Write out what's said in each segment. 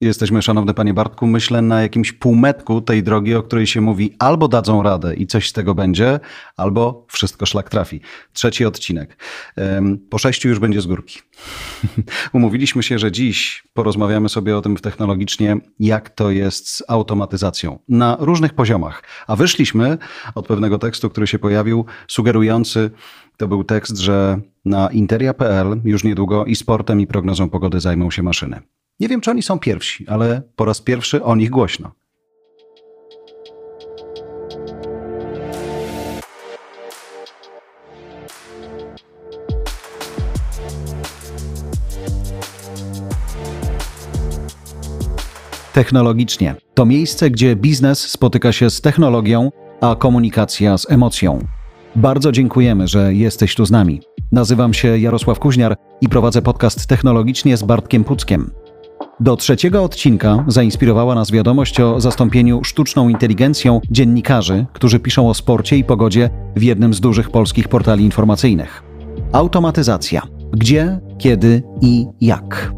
Jesteśmy, szanowny panie Bartku, myślę na jakimś półmetku tej drogi, o której się mówi albo dadzą radę i coś z tego będzie, albo wszystko szlak trafi. Trzeci odcinek. Po sześciu już będzie z górki. Umówiliśmy się, że dziś porozmawiamy sobie o tym technologicznie, jak to jest z automatyzacją na różnych poziomach. A wyszliśmy od pewnego tekstu, który się pojawił, sugerujący, to był tekst, że na interia.pl już niedługo i sportem, i prognozą pogody zajmą się maszyny. Nie wiem, czy oni są pierwsi, ale po raz pierwszy o nich głośno. Technologicznie to miejsce, gdzie biznes spotyka się z technologią, a komunikacja z emocją. Bardzo dziękujemy, że jesteś tu z nami. Nazywam się Jarosław Kuźniar i prowadzę podcast technologicznie z Bartkiem Puckiem. Do trzeciego odcinka zainspirowała nas wiadomość o zastąpieniu sztuczną inteligencją dziennikarzy, którzy piszą o sporcie i pogodzie w jednym z dużych polskich portali informacyjnych. Automatyzacja. Gdzie, kiedy i jak.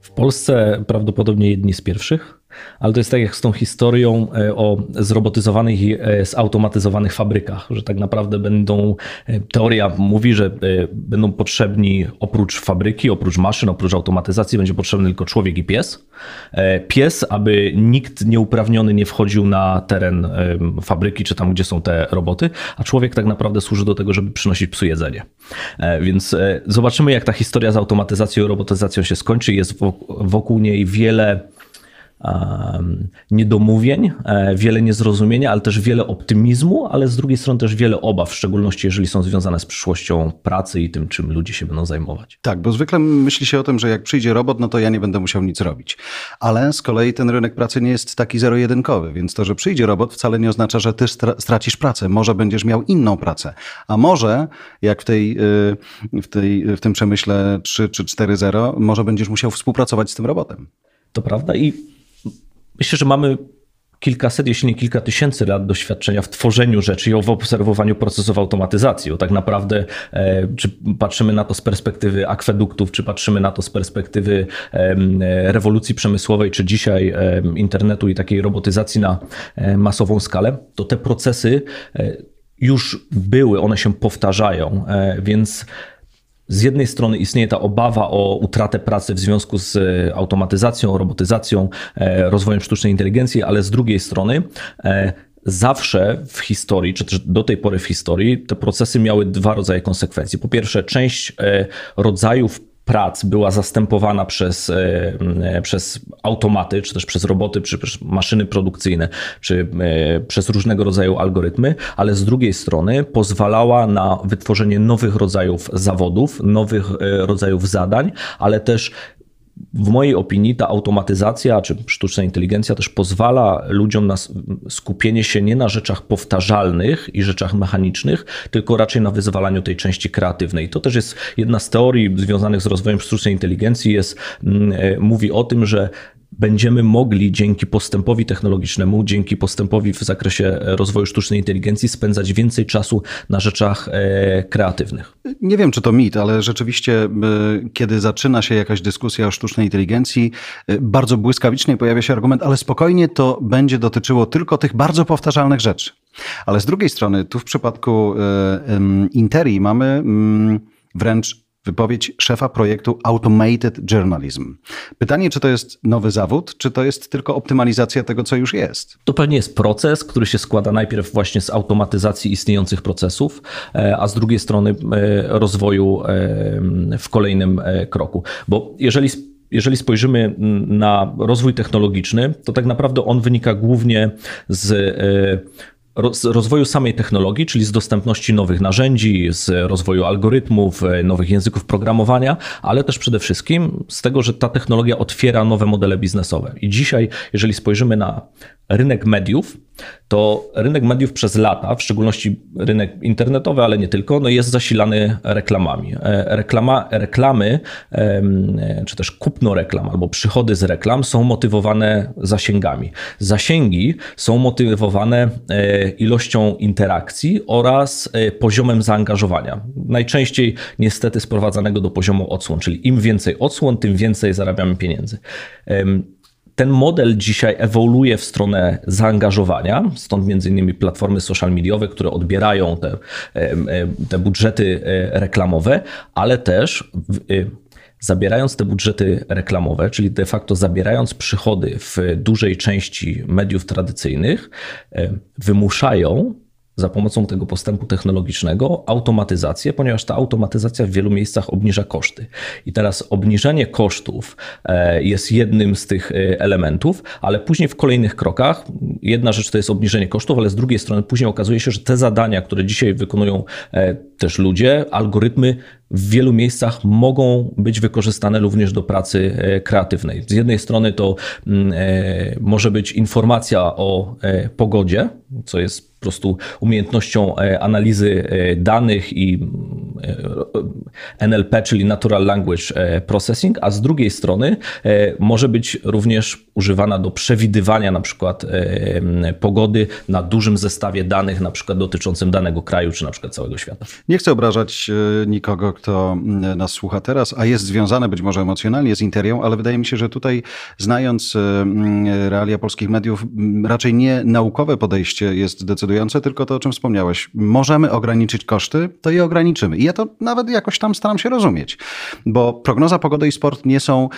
W Polsce prawdopodobnie jedni z pierwszych ale to jest tak jak z tą historią e, o zrobotyzowanych i e, zautomatyzowanych fabrykach, że tak naprawdę będą, e, teoria mówi, że będą potrzebni oprócz fabryki, oprócz maszyn, oprócz automatyzacji, będzie potrzebny tylko człowiek i pies. Pies, aby nikt nieuprawniony nie wchodził na teren fabryki, czy tam, gdzie są te roboty, a człowiek tak naprawdę służy do tego, żeby przynosić psu jedzenie. Więc zobaczymy, jak ta historia z automatyzacją i robotyzacją się skończy. Jest wokół niej wiele niedomówień, e, wiele niezrozumienia, ale też wiele optymizmu, ale z drugiej strony też wiele obaw, w szczególności jeżeli są związane z przyszłością pracy i tym, czym ludzie się będą zajmować. Tak, bo zwykle myśli się o tym, że jak przyjdzie robot, no to ja nie będę musiał nic robić. Ale z kolei ten rynek pracy nie jest taki zero-jedynkowy, więc to, że przyjdzie robot wcale nie oznacza, że ty stracisz pracę. Może będziesz miał inną pracę. A może, jak w, tej, y, w, tej, w tym przemyśle 3 czy 4.0, może będziesz musiał współpracować z tym robotem. To prawda i Myślę, że mamy kilkaset, jeśli nie kilka tysięcy lat doświadczenia w tworzeniu rzeczy i w obserwowaniu procesów automatyzacji. Bo tak naprawdę, e, czy patrzymy na to z perspektywy akweduktów, czy patrzymy na to z perspektywy rewolucji przemysłowej, czy dzisiaj internetu i takiej robotyzacji na e, masową skalę, to te procesy e, już były, one się powtarzają, więc z jednej strony istnieje ta obawa o utratę pracy w związku z e, automatyzacją, robotyzacją, e, rozwojem sztucznej inteligencji, ale z drugiej strony e, zawsze w historii, czy też do tej pory w historii, te procesy miały dwa rodzaje konsekwencji. Po pierwsze, część rodzajów prac była zastępowana przez, e, e, przez automaty, czy też przez roboty, czy przez maszyny produkcyjne, czy e, przez różnego rodzaju algorytmy, ale z drugiej strony pozwalała na wytworzenie nowych rodzajów zawodów, nowych rodzajów zadań, ale też w mojej opinii ta automatyzacja czy sztuczna inteligencja też pozwala ludziom na skupienie się nie na rzeczach powtarzalnych i rzeczach mechanicznych, tylko raczej na wyzwalaniu tej części kreatywnej. To też jest jedna z teorii związanych z rozwojem sztucznej inteligencji, jest, mm, e, mówi o tym, że będziemy mogli dzięki postępowi technologicznemu, dzięki postępowi w zakresie rozwoju sztucznej inteligencji spędzać więcej czasu na rzeczach e, kreatywnych. Nie wiem, czy to mit, ale rzeczywiście, e, kiedy zaczyna się jakaś dyskusja o sztucznej inteligencji, e, bardzo błyskawicznie pojawia się argument, ale spokojnie to będzie dotyczyło tylko tych bardzo powtarzalnych rzeczy. Ale z drugiej strony, tu w przypadku Interi mamy mm, wręcz wypowiedź szefa projektu Automated Journalism. Pytanie, czy to jest nowy zawód, czy to jest tylko optymalizacja tego, co już jest? To pewnie jest proces, który się składa najpierw właśnie z automatyzacji istniejących procesów, e, a z drugiej strony e, rozwoju e, w kolejnym kroku. Bo jeżeli jeżeli spojrzymy na rozwój technologiczny, to tak naprawdę on wynika głównie z z rozwoju samej technologii, czyli z dostępności nowych narzędzi, z rozwoju algorytmów, e, nowych języków programowania, ale też przede wszystkim z tego, że ta technologia otwiera nowe modele biznesowe. I dzisiaj, jeżeli spojrzymy na rynek mediów, to rynek mediów przez lata, w szczególności rynek internetowy, ale nie tylko, no jest zasilany reklamami. E, reklama, reklamy, czy też kupno reklam albo przychody z reklam są motywowane zasięgami. Zasięgi są motywowane e, ilością interakcji oraz e, poziomem zaangażowania. Najczęściej niestety sprowadzanego do poziomu odsłon, czyli im więcej odsłon, tym więcej zarabiamy pieniędzy ten model dzisiaj ewoluuje w stronę zaangażowania, stąd między innymi platformy social mediowe, które odbierają te, te budżety e, reklamowe, ale też e, zabierając te budżety reklamowe, czyli de facto zabierając przychody w dużej części mediów tradycyjnych, e, wymuszają za pomocą tego postępu technologicznego automatyzację, ponieważ ta automatyzacja w wielu miejscach obniża koszty. I teraz obniżenie kosztów e, jest jednym z tych e, elementów, ale później w kolejnych krokach, jedna rzecz to jest obniżenie kosztów, ale z drugiej strony później okazuje się, że te zadania, które dzisiaj wykonują e, też ludzie, algorytmy w wielu miejscach mogą być wykorzystane również do pracy kreatywnej. Z jednej strony to mm, może być informacja o pogodzie, co jest po prostu umiejętnością e, analizy e, danych i e, NLP, czyli Natural Language Processing, a z drugiej strony może być również używana do przewidywania na przykład pogody na dużym zestawie danych, na przykład dotyczącym danego kraju, czy na przykład całego świata. Nie chcę obrażać nikogo, kto nas słucha teraz, a jest związany być może emocjonalnie z Interią, ale wydaje mi się, że tutaj znając realia polskich mediów, raczej nie naukowe podejście jest decydujące, decydujące, tylko to, o czym wspomniałeś. Możemy ograniczyć koszty, to je ograniczymy. I ja to nawet jakoś tam staram się rozumieć, bo prognoza pogody i sport nie są,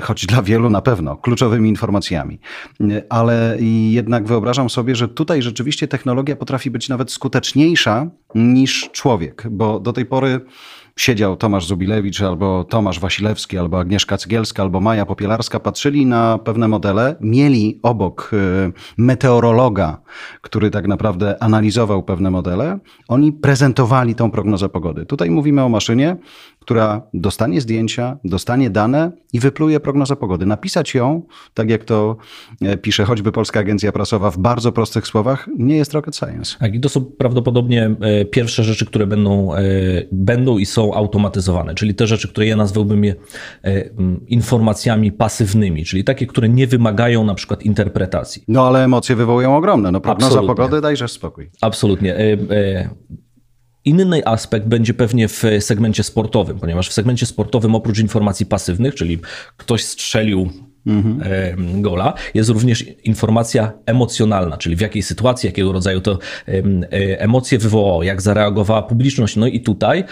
choć dla wielu na pewno, kluczowymi informacjami. Ale jednak wyobrażam sobie, że tutaj rzeczywiście technologia potrafi być nawet skuteczniejsza niż człowiek, bo do tej pory siedział Tomasz Zubilewicz, albo Tomasz Wasilewski, albo Agnieszka Cygielska, albo Maja Popielarska, patrzyli na pewne modele, mieli obok y, meteorologa, który tak naprawdę analizował pewne modele, oni prezentowali tą prognozę pogody. Tutaj mówimy o maszynie, która dostanie zdjęcia, dostanie dane i wypluje prognozę pogody. Napisać ją, tak jak to e, pisze choćby Polska Agencja Prasowa w bardzo prostych słowach, nie jest rocket science. Tak, i to są prawdopodobnie e, pierwsze rzeczy, które będą, e, będą i są automatyzowane, czyli te rzeczy, które ja nazwałbym je informacjami pasywnymi, czyli takie, które nie wymagają na przykład interpretacji. No ale emocje wywołują ogromne. No prognoza Absolutnie. pogody, dajże spokój. Absolutnie. Inny aspekt będzie pewnie w segmencie sportowym, ponieważ w segmencie sportowym oprócz informacji pasywnych, czyli ktoś strzelił mhm. gola, jest również informacja emocjonalna, czyli w jakiej sytuacji, jakiego rodzaju to e, emocje wywołało, jak zareagowała publiczność. No i tutaj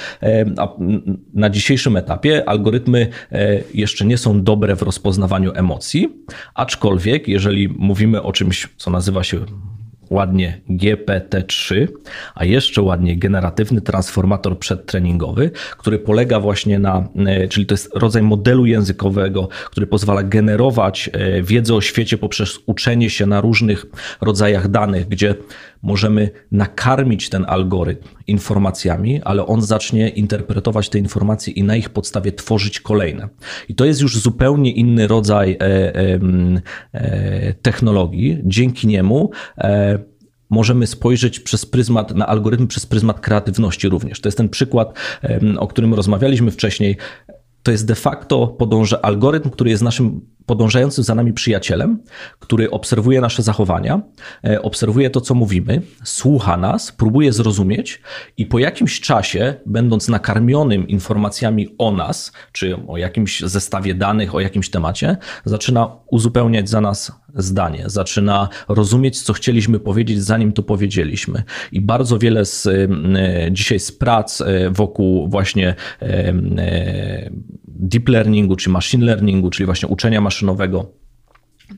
na dzisiejszym etapie algorytmy e, jeszcze nie są dobre w rozpoznawaniu emocji, aczkolwiek jeżeli mówimy o czymś, co nazywa się ładnie GPT-3, a jeszcze ładnie generatywny transformator przedtreningowy, który polega właśnie na, e, czyli to jest rodzaj modelu językowego, który pozwala generować e, wiedzę o świecie poprzez uczenie się na różnych rodzajach danych, gdzie możemy nakarmić ten algorytm informacjami, ale on zacznie interpretować te informacje i na ich podstawie tworzyć kolejne. I to jest już zupełnie inny rodzaj e, e, technologii. Dzięki niemu e, możemy spojrzeć przez pryzmat, na algorytm przez pryzmat kreatywności również. To jest ten przykład, o którym rozmawialiśmy wcześniej. To jest de facto podąża algorytm, który jest naszym podążającym za nami przyjacielem, który obserwuje nasze zachowania, e, obserwuje to, co mówimy, słucha nas, próbuje zrozumieć i po jakimś czasie, będąc nakarmionym informacjami o nas, czy o jakimś zestawie danych, o jakimś temacie, zaczyna uzupełniać za nas zdanie, zaczyna rozumieć, co chcieliśmy powiedzieć, zanim to powiedzieliśmy. I bardzo wiele z, e, dzisiaj z prac e, wokół właśnie deep learningu czy machine learningu, czyli właśnie uczenia maszynowego,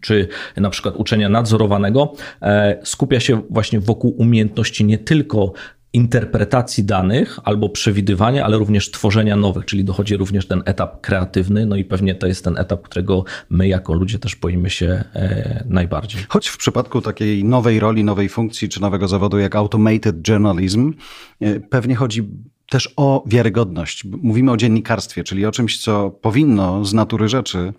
czy na przykład uczenia nadzorowanego, e, skupia się właśnie wokół umiejętności nie tylko interpretacji danych albo przewidywania, ale również tworzenia nowych, czyli dochodzi również ten etap kreatywny, no i pewnie to jest ten etap, którego my jako ludzie też boimy się e, najbardziej. Choć w przypadku takiej nowej roli, nowej funkcji czy nowego zawodu jak automated journalism, e, pewnie chodzi też o wiarygodność. Mówimy o dziennikarstwie, czyli o czymś, co powinno z natury rzeczy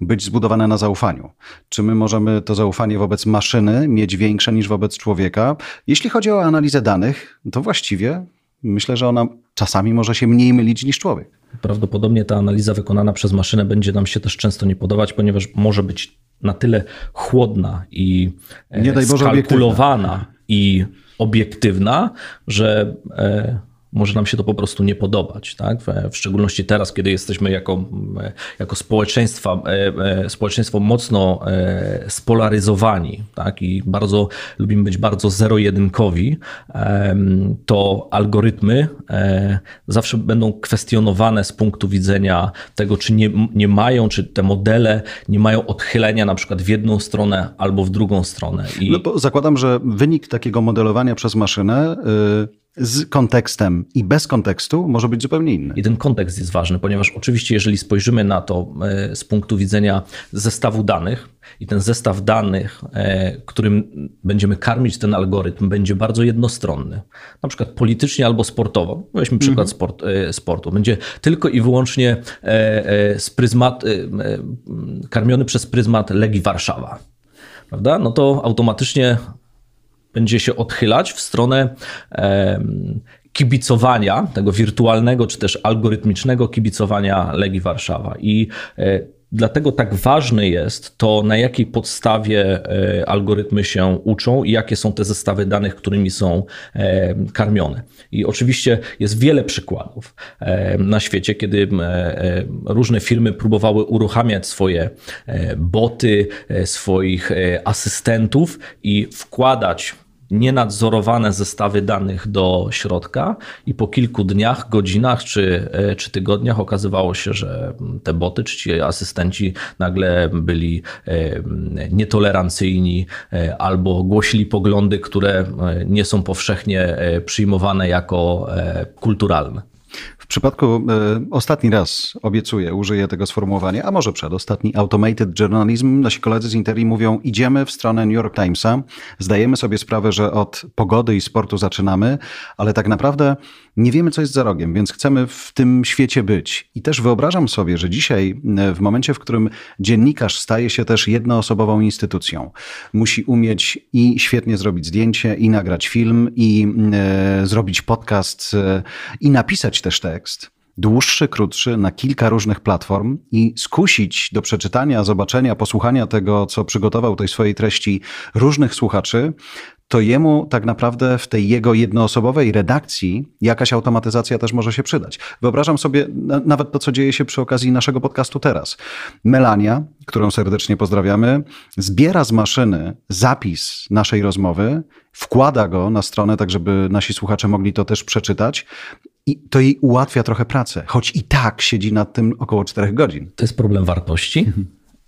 być zbudowane na zaufaniu. Czy my możemy to zaufanie wobec maszyny mieć większe niż wobec człowieka? Jeśli chodzi o analizę danych, to właściwie myślę, że ona czasami może się mniej mylić niż człowiek. Prawdopodobnie ta analiza wykonana przez maszynę będzie nam się też często nie podobać, ponieważ może być na tyle chłodna i e, Nie skalkulowana i obiektywna, że e, może nam się to po prostu nie podobać. Tak? W szczególności teraz, kiedy jesteśmy jako, jako społeczeństwa, e, społeczeństwo mocno spolaryzowani tak? i bardzo lubimy być bardzo zero-jedynkowi, to algorytmy zawsze będą kwestionowane z punktu widzenia tego, czy nie, nie mają, czy te modele nie mają odchylenia na przykład w jedną stronę albo w drugą stronę. I... No bo zakładam, że wynik takiego modelowania przez maszynę yy z kontekstem i bez kontekstu może być zupełnie inny. I ten kontekst jest ważny, ponieważ oczywiście, jeżeli spojrzymy na to e, z punktu widzenia zestawu danych, i ten zestaw danych, e, którym będziemy karmić ten algorytm, będzie bardzo jednostronny, na przykład politycznie albo sportowo. Weźmy przykład mhm. sport, e, sportu. Będzie tylko i wyłącznie z pryzmat, karmiony przez pryzmat Legii Warszawa. Prawda? No to automatycznie będzie się odchylać w stronę kibicowania, tego wirtualnego czy też algorytmicznego kibicowania Legii Warszawa. I e, Dlatego tak ważne jest to, na jakiej podstawie e, algorytmy się uczą i jakie są te zestawy danych, którymi są e, karmione. I oczywiście jest wiele przykładów na świecie, kiedy różne firmy próbowały uruchamiać swoje boty, swoich asystentów i wkładać nienadzorowane zestawy danych do środka i po kilku dniach, godzinach czy, e, czy tygodniach okazywało się, że te boty czy ci asystenci nagle byli e, nietolerancyjni e, albo głosili poglądy, które nie są powszechnie przyjmowane jako kulturalne. Przypadku y, ostatni raz obiecuję, użyję tego sformułowania, a może przedostatni, automated journalism. Nasi koledzy z Interi mówią, idziemy w stronę New York Timesa, zdajemy sobie sprawę, że od pogody i sportu zaczynamy, ale tak naprawdę nie wiemy, co jest za rogiem, więc chcemy w tym świecie być. I też wyobrażam sobie, że dzisiaj, e, w momencie, w którym dziennikarz staje się też jednoosobową instytucją, musi umieć i świetnie zrobić zdjęcie, i nagrać film, i e, zrobić podcast, e, i napisać też tekst dłuższy, krótszy, na kilka różnych platform i skusić do przeczytania, zobaczenia, posłuchania tego, co przygotował tej swojej treści różnych słuchaczy, to jemu tak naprawdę w tej jego jednoosobowej redakcji jakaś automatyzacja też może się przydać. Wyobrażam sobie nawet to, co dzieje się przy okazji naszego podcastu teraz. Melania, którą serdecznie pozdrawiamy, zbiera z maszyny zapis naszej rozmowy, wkłada go na stronę, tak żeby nasi słuchacze mogli to też przeczytać. I to jej ułatwia trochę pracę, choć i tak siedzi nad tym około 4 godzin. To jest problem wartości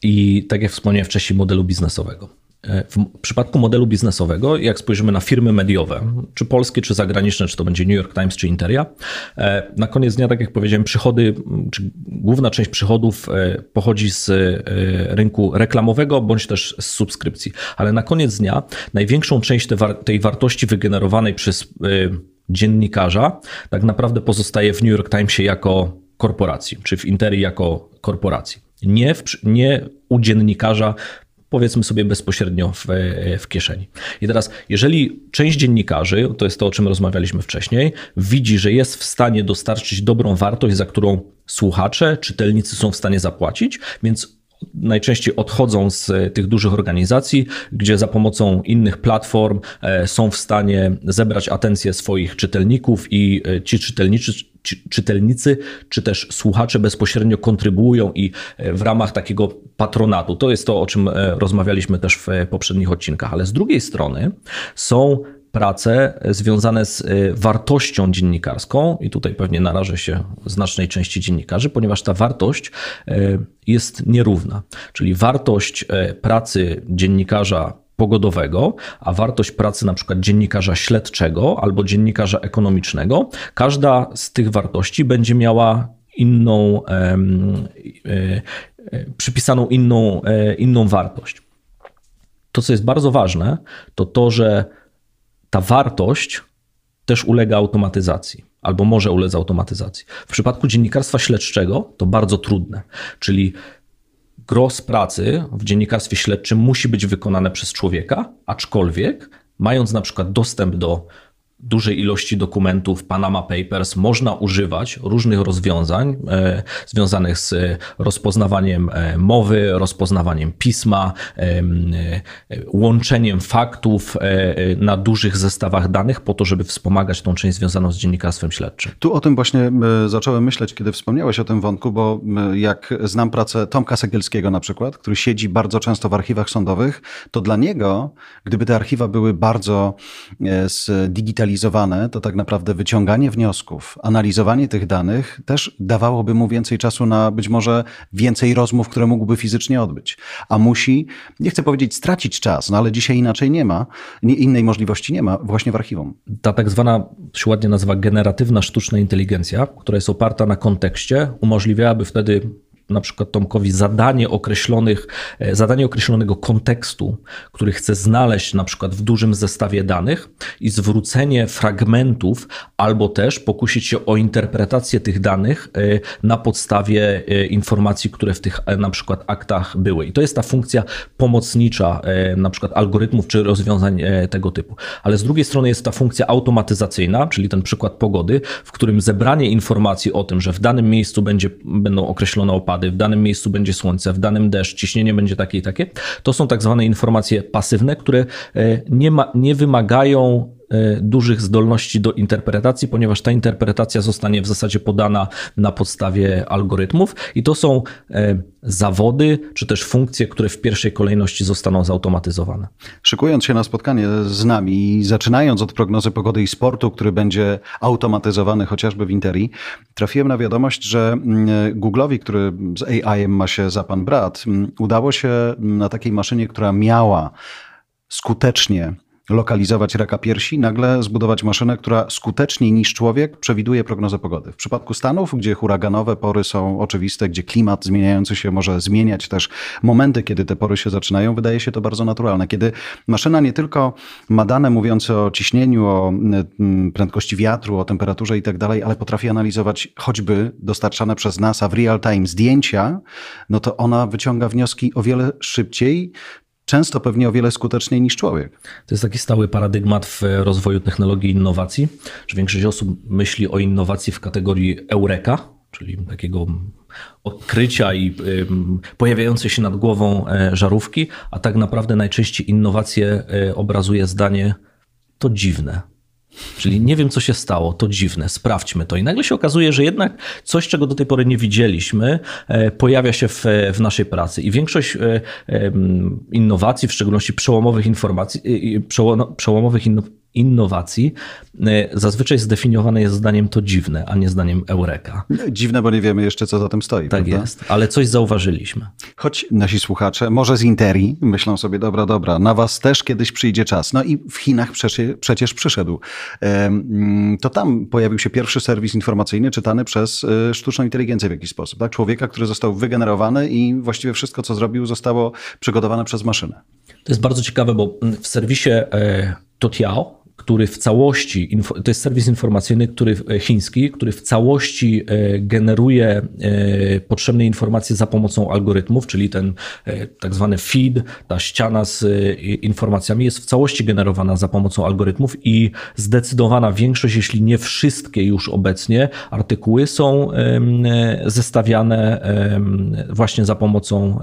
i tak jak wspomniałem wcześniej, modelu biznesowego. E, w przypadku modelu biznesowego, jak spojrzymy na firmy mediowe, czy polskie, czy zagraniczne, czy to będzie New York Times, czy Interia, e, na koniec dnia, tak jak powiedziałem, przychody, czy główna część przychodów e, pochodzi z rynku reklamowego, bądź też z subskrypcji. Ale na koniec dnia największą część tej wartości wygenerowanej przez dziennikarza tak naprawdę pozostaje w New York Timesie jako korporacji, czy w Interii jako korporacji. Nie, w, nie u dziennikarza powiedzmy sobie bezpośrednio w, w kieszeni. I teraz, jeżeli część dziennikarzy, to jest to, o czym rozmawialiśmy wcześniej, widzi, że jest w stanie dostarczyć dobrą wartość, za którą słuchacze, czytelnicy są w stanie zapłacić, więc najczęściej odchodzą z tych dużych organizacji, gdzie za pomocą innych platform e, są w stanie zebrać atencję swoich czytelników i e, ci czytelnicy, czytelnicy czy też słuchacze bezpośrednio kontrybuują i e, w ramach takiego patronatu. To jest to, o czym rozmawialiśmy też w poprzednich odcinkach, ale z drugiej strony są prace związane z y, wartością dziennikarską, i tutaj pewnie narażę się znacznej części dziennikarzy, ponieważ ta wartość y, jest nierówna. Czyli wartość y, pracy dziennikarza pogodowego, a wartość pracy na przykład dziennikarza śledczego albo dziennikarza ekonomicznego, każda z tych wartości będzie miała inną, przypisaną inną, inną wartość. To, co jest bardzo ważne, to to, że ta wartość też ulega automatyzacji albo może ulec automatyzacji. W przypadku dziennikarstwa śledczego to bardzo trudne, czyli gros pracy w dziennikarstwie śledczym musi być wykonane przez człowieka, aczkolwiek mając na przykład dostęp do dużej ilości dokumentów Panama Papers można używać różnych rozwiązań e, związanych z rozpoznawaniem e, mowy, rozpoznawaniem pisma, e, łączeniem faktów na dużych zestawach danych po to, żeby wspomagać tą część związaną z dziennikarstwem śledczym. Tu o tym właśnie zacząłem myśleć, kiedy wspomniałeś o tym wątku, bo jak znam pracę Tomka Segielskiego na przykład, który siedzi bardzo często w archiwach sądowych, to dla niego, gdyby te archiwa były bardzo e, zdigitalizowane, to tak naprawdę wyciąganie wniosków, analizowanie tych danych też dawałoby mu więcej czasu na być może więcej rozmów, które mógłby fizycznie odbyć. A musi, nie chcę powiedzieć stracić czas, no ale dzisiaj inaczej nie ma, innej możliwości nie ma właśnie w archiwum. Ta tak zwana, się ładnie nazywa generatywna sztuczna inteligencja, która jest oparta na kontekście, umożliwiałaby wtedy na przykład Tomkowi zadanie określonych, e, zadanie określonego kontekstu, który chce znaleźć na przykład w dużym zestawie danych i zwrócenie fragmentów, albo też pokusić się o interpretację tych danych e, na podstawie e, informacji, które w tych na przykład aktach były. I to jest ta funkcja pomocnicza na przykład algorytmów czy rozwiązań tego typu. Ale z drugiej strony jest ta funkcja automatyzacyjna, czyli ten przykład pogody, w którym zebranie informacji o tym, że w danym miejscu będzie, będą określone opady, opady, w danym miejscu będzie słońce, w danym deszcz, ciśnienie będzie takie i takie. To są tak zwane informacje pasywne, które e, nie, ma, nie wymagają dużych zdolności do interpretacji, ponieważ ta interpretacja zostanie w zasadzie podana na podstawie algorytmów i to są e, zawody czy też funkcje, które w pierwszej kolejności zostaną zautomatyzowane. Szykując się na spotkanie z nami i zaczynając od prognozy pogody i sportu, który będzie automatyzowany chociażby w Interi, trafiłem na wiadomość, że mm, Google'owi, który z AI-em ma się za pan brat, mm, udało się na takiej maszynie, która miała skutecznie lokalizować raka piersi, nagle zbudować maszynę, która skuteczniej niż człowiek przewiduje prognozę pogody. W przypadku Stanów, gdzie huraganowe pory są oczywiste, gdzie klimat zmieniający się może zmieniać też momenty, kiedy te pory się zaczynają, wydaje się to bardzo naturalne. Kiedy maszyna nie tylko ma dane mówiące o ciśnieniu, o mm, prędkości wiatru, o temperaturze i tak dalej, ale potrafi analizować choćby dostarczane przez NASA w real time zdjęcia, no to ona wyciąga wnioski o wiele szybciej, często pewnie o wiele skuteczniej niż człowiek. To jest taki stały paradygmat w rozwoju technologii i innowacji, że większość osób myśli o innowacji w kategorii eureka, czyli takiego odkrycia i pojawiającej się nad głową e, żarówki, a tak naprawdę najczęściej innowacje e, obrazuje zdanie to dziwne. Czyli nie wiem, co się stało, to dziwne, sprawdźmy to. I nagle się okazuje, że jednak coś, czego do tej pory nie widzieliśmy, e, pojawia się w, w naszej pracy. I większość e, innowacji, w szczególności przełomowych informacji, przełomowych innowacji, innowacji e, zazwyczaj zdefiniowane jest zdaniem to dziwne, a nie zdaniem eureka. Dziwne, bo nie wiemy jeszcze, co za tym stoi. Tak prawda? jest, ale coś zauważyliśmy. Choć nasi słuchacze, może z Interi, myślą sobie, dobra, dobra, na was też kiedyś przyjdzie czas. No i w Chinach przecież, przecież przyszedł. To tam pojawił się pierwszy serwis informacyjny czytany przez e, sztuczną inteligencję w jakiś sposób. Tak? Człowieka, który został wygenerowany i właściwie wszystko, co zrobił, zostało przygotowane przez maszynę. To jest bardzo ciekawe, bo w serwisie e, Totiao, który w całości, to jest serwis informacyjny, który e, chiński, który w całości e, generuje e, potrzebne informacje za pomocą algorytmów, czyli ten tak zwany feed, ta ściana z informacjami jest w całości generowana za pomocą algorytmów i zdecydowana większość, jeśli nie wszystkie już obecnie artykuły są zestawiane właśnie za pomocą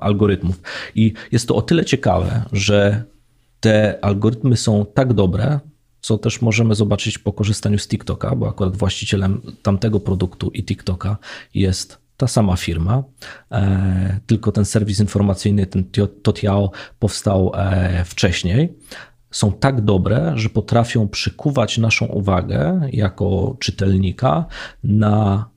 algorytmów. I jest to o tyle ciekawe, że te algorytmy są tak dobre, co też możemy zobaczyć po korzystaniu z TikToka, bo akurat właścicielem tamtego produktu i TikToka jest ta sama firma, e, tylko ten serwis informacyjny, ten Totiao powstał e, wcześniej. Są tak dobre, że potrafią przykuwać naszą uwagę jako czytelnika na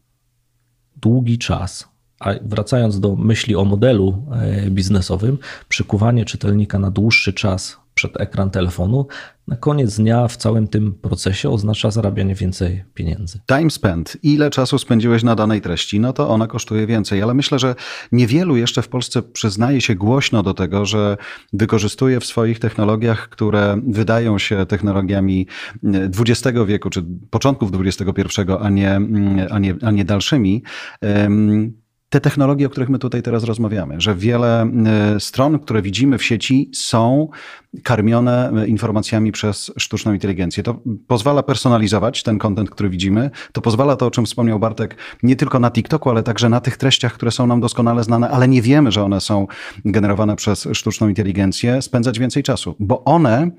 długi czas. A wracając do myśli o modelu e, biznesowym, przykuwanie czytelnika na dłuższy czas przed ekran telefonu, na koniec dnia w całym tym procesie oznacza zarabianie więcej pieniędzy. Time spent. Ile czasu spędziłeś na danej treści? No to ona kosztuje więcej, ale myślę, że niewielu jeszcze w Polsce przyznaje się głośno do tego, że wykorzystuje w swoich technologiach, które wydają się technologiami XX wieku, czy początków XXI, a nie, a nie, a nie dalszymi, te technologie, o których my tutaj teraz rozmawiamy, że wiele y, stron, które widzimy w sieci, są karmione y, informacjami przez sztuczną inteligencję. To pozwala personalizować ten kontent, który widzimy. To pozwala to, o czym wspomniał Bartek, nie tylko na TikToku, ale także na tych treściach, które są nam doskonale znane, ale nie wiemy, że one są generowane przez sztuczną inteligencję, spędzać więcej czasu, bo one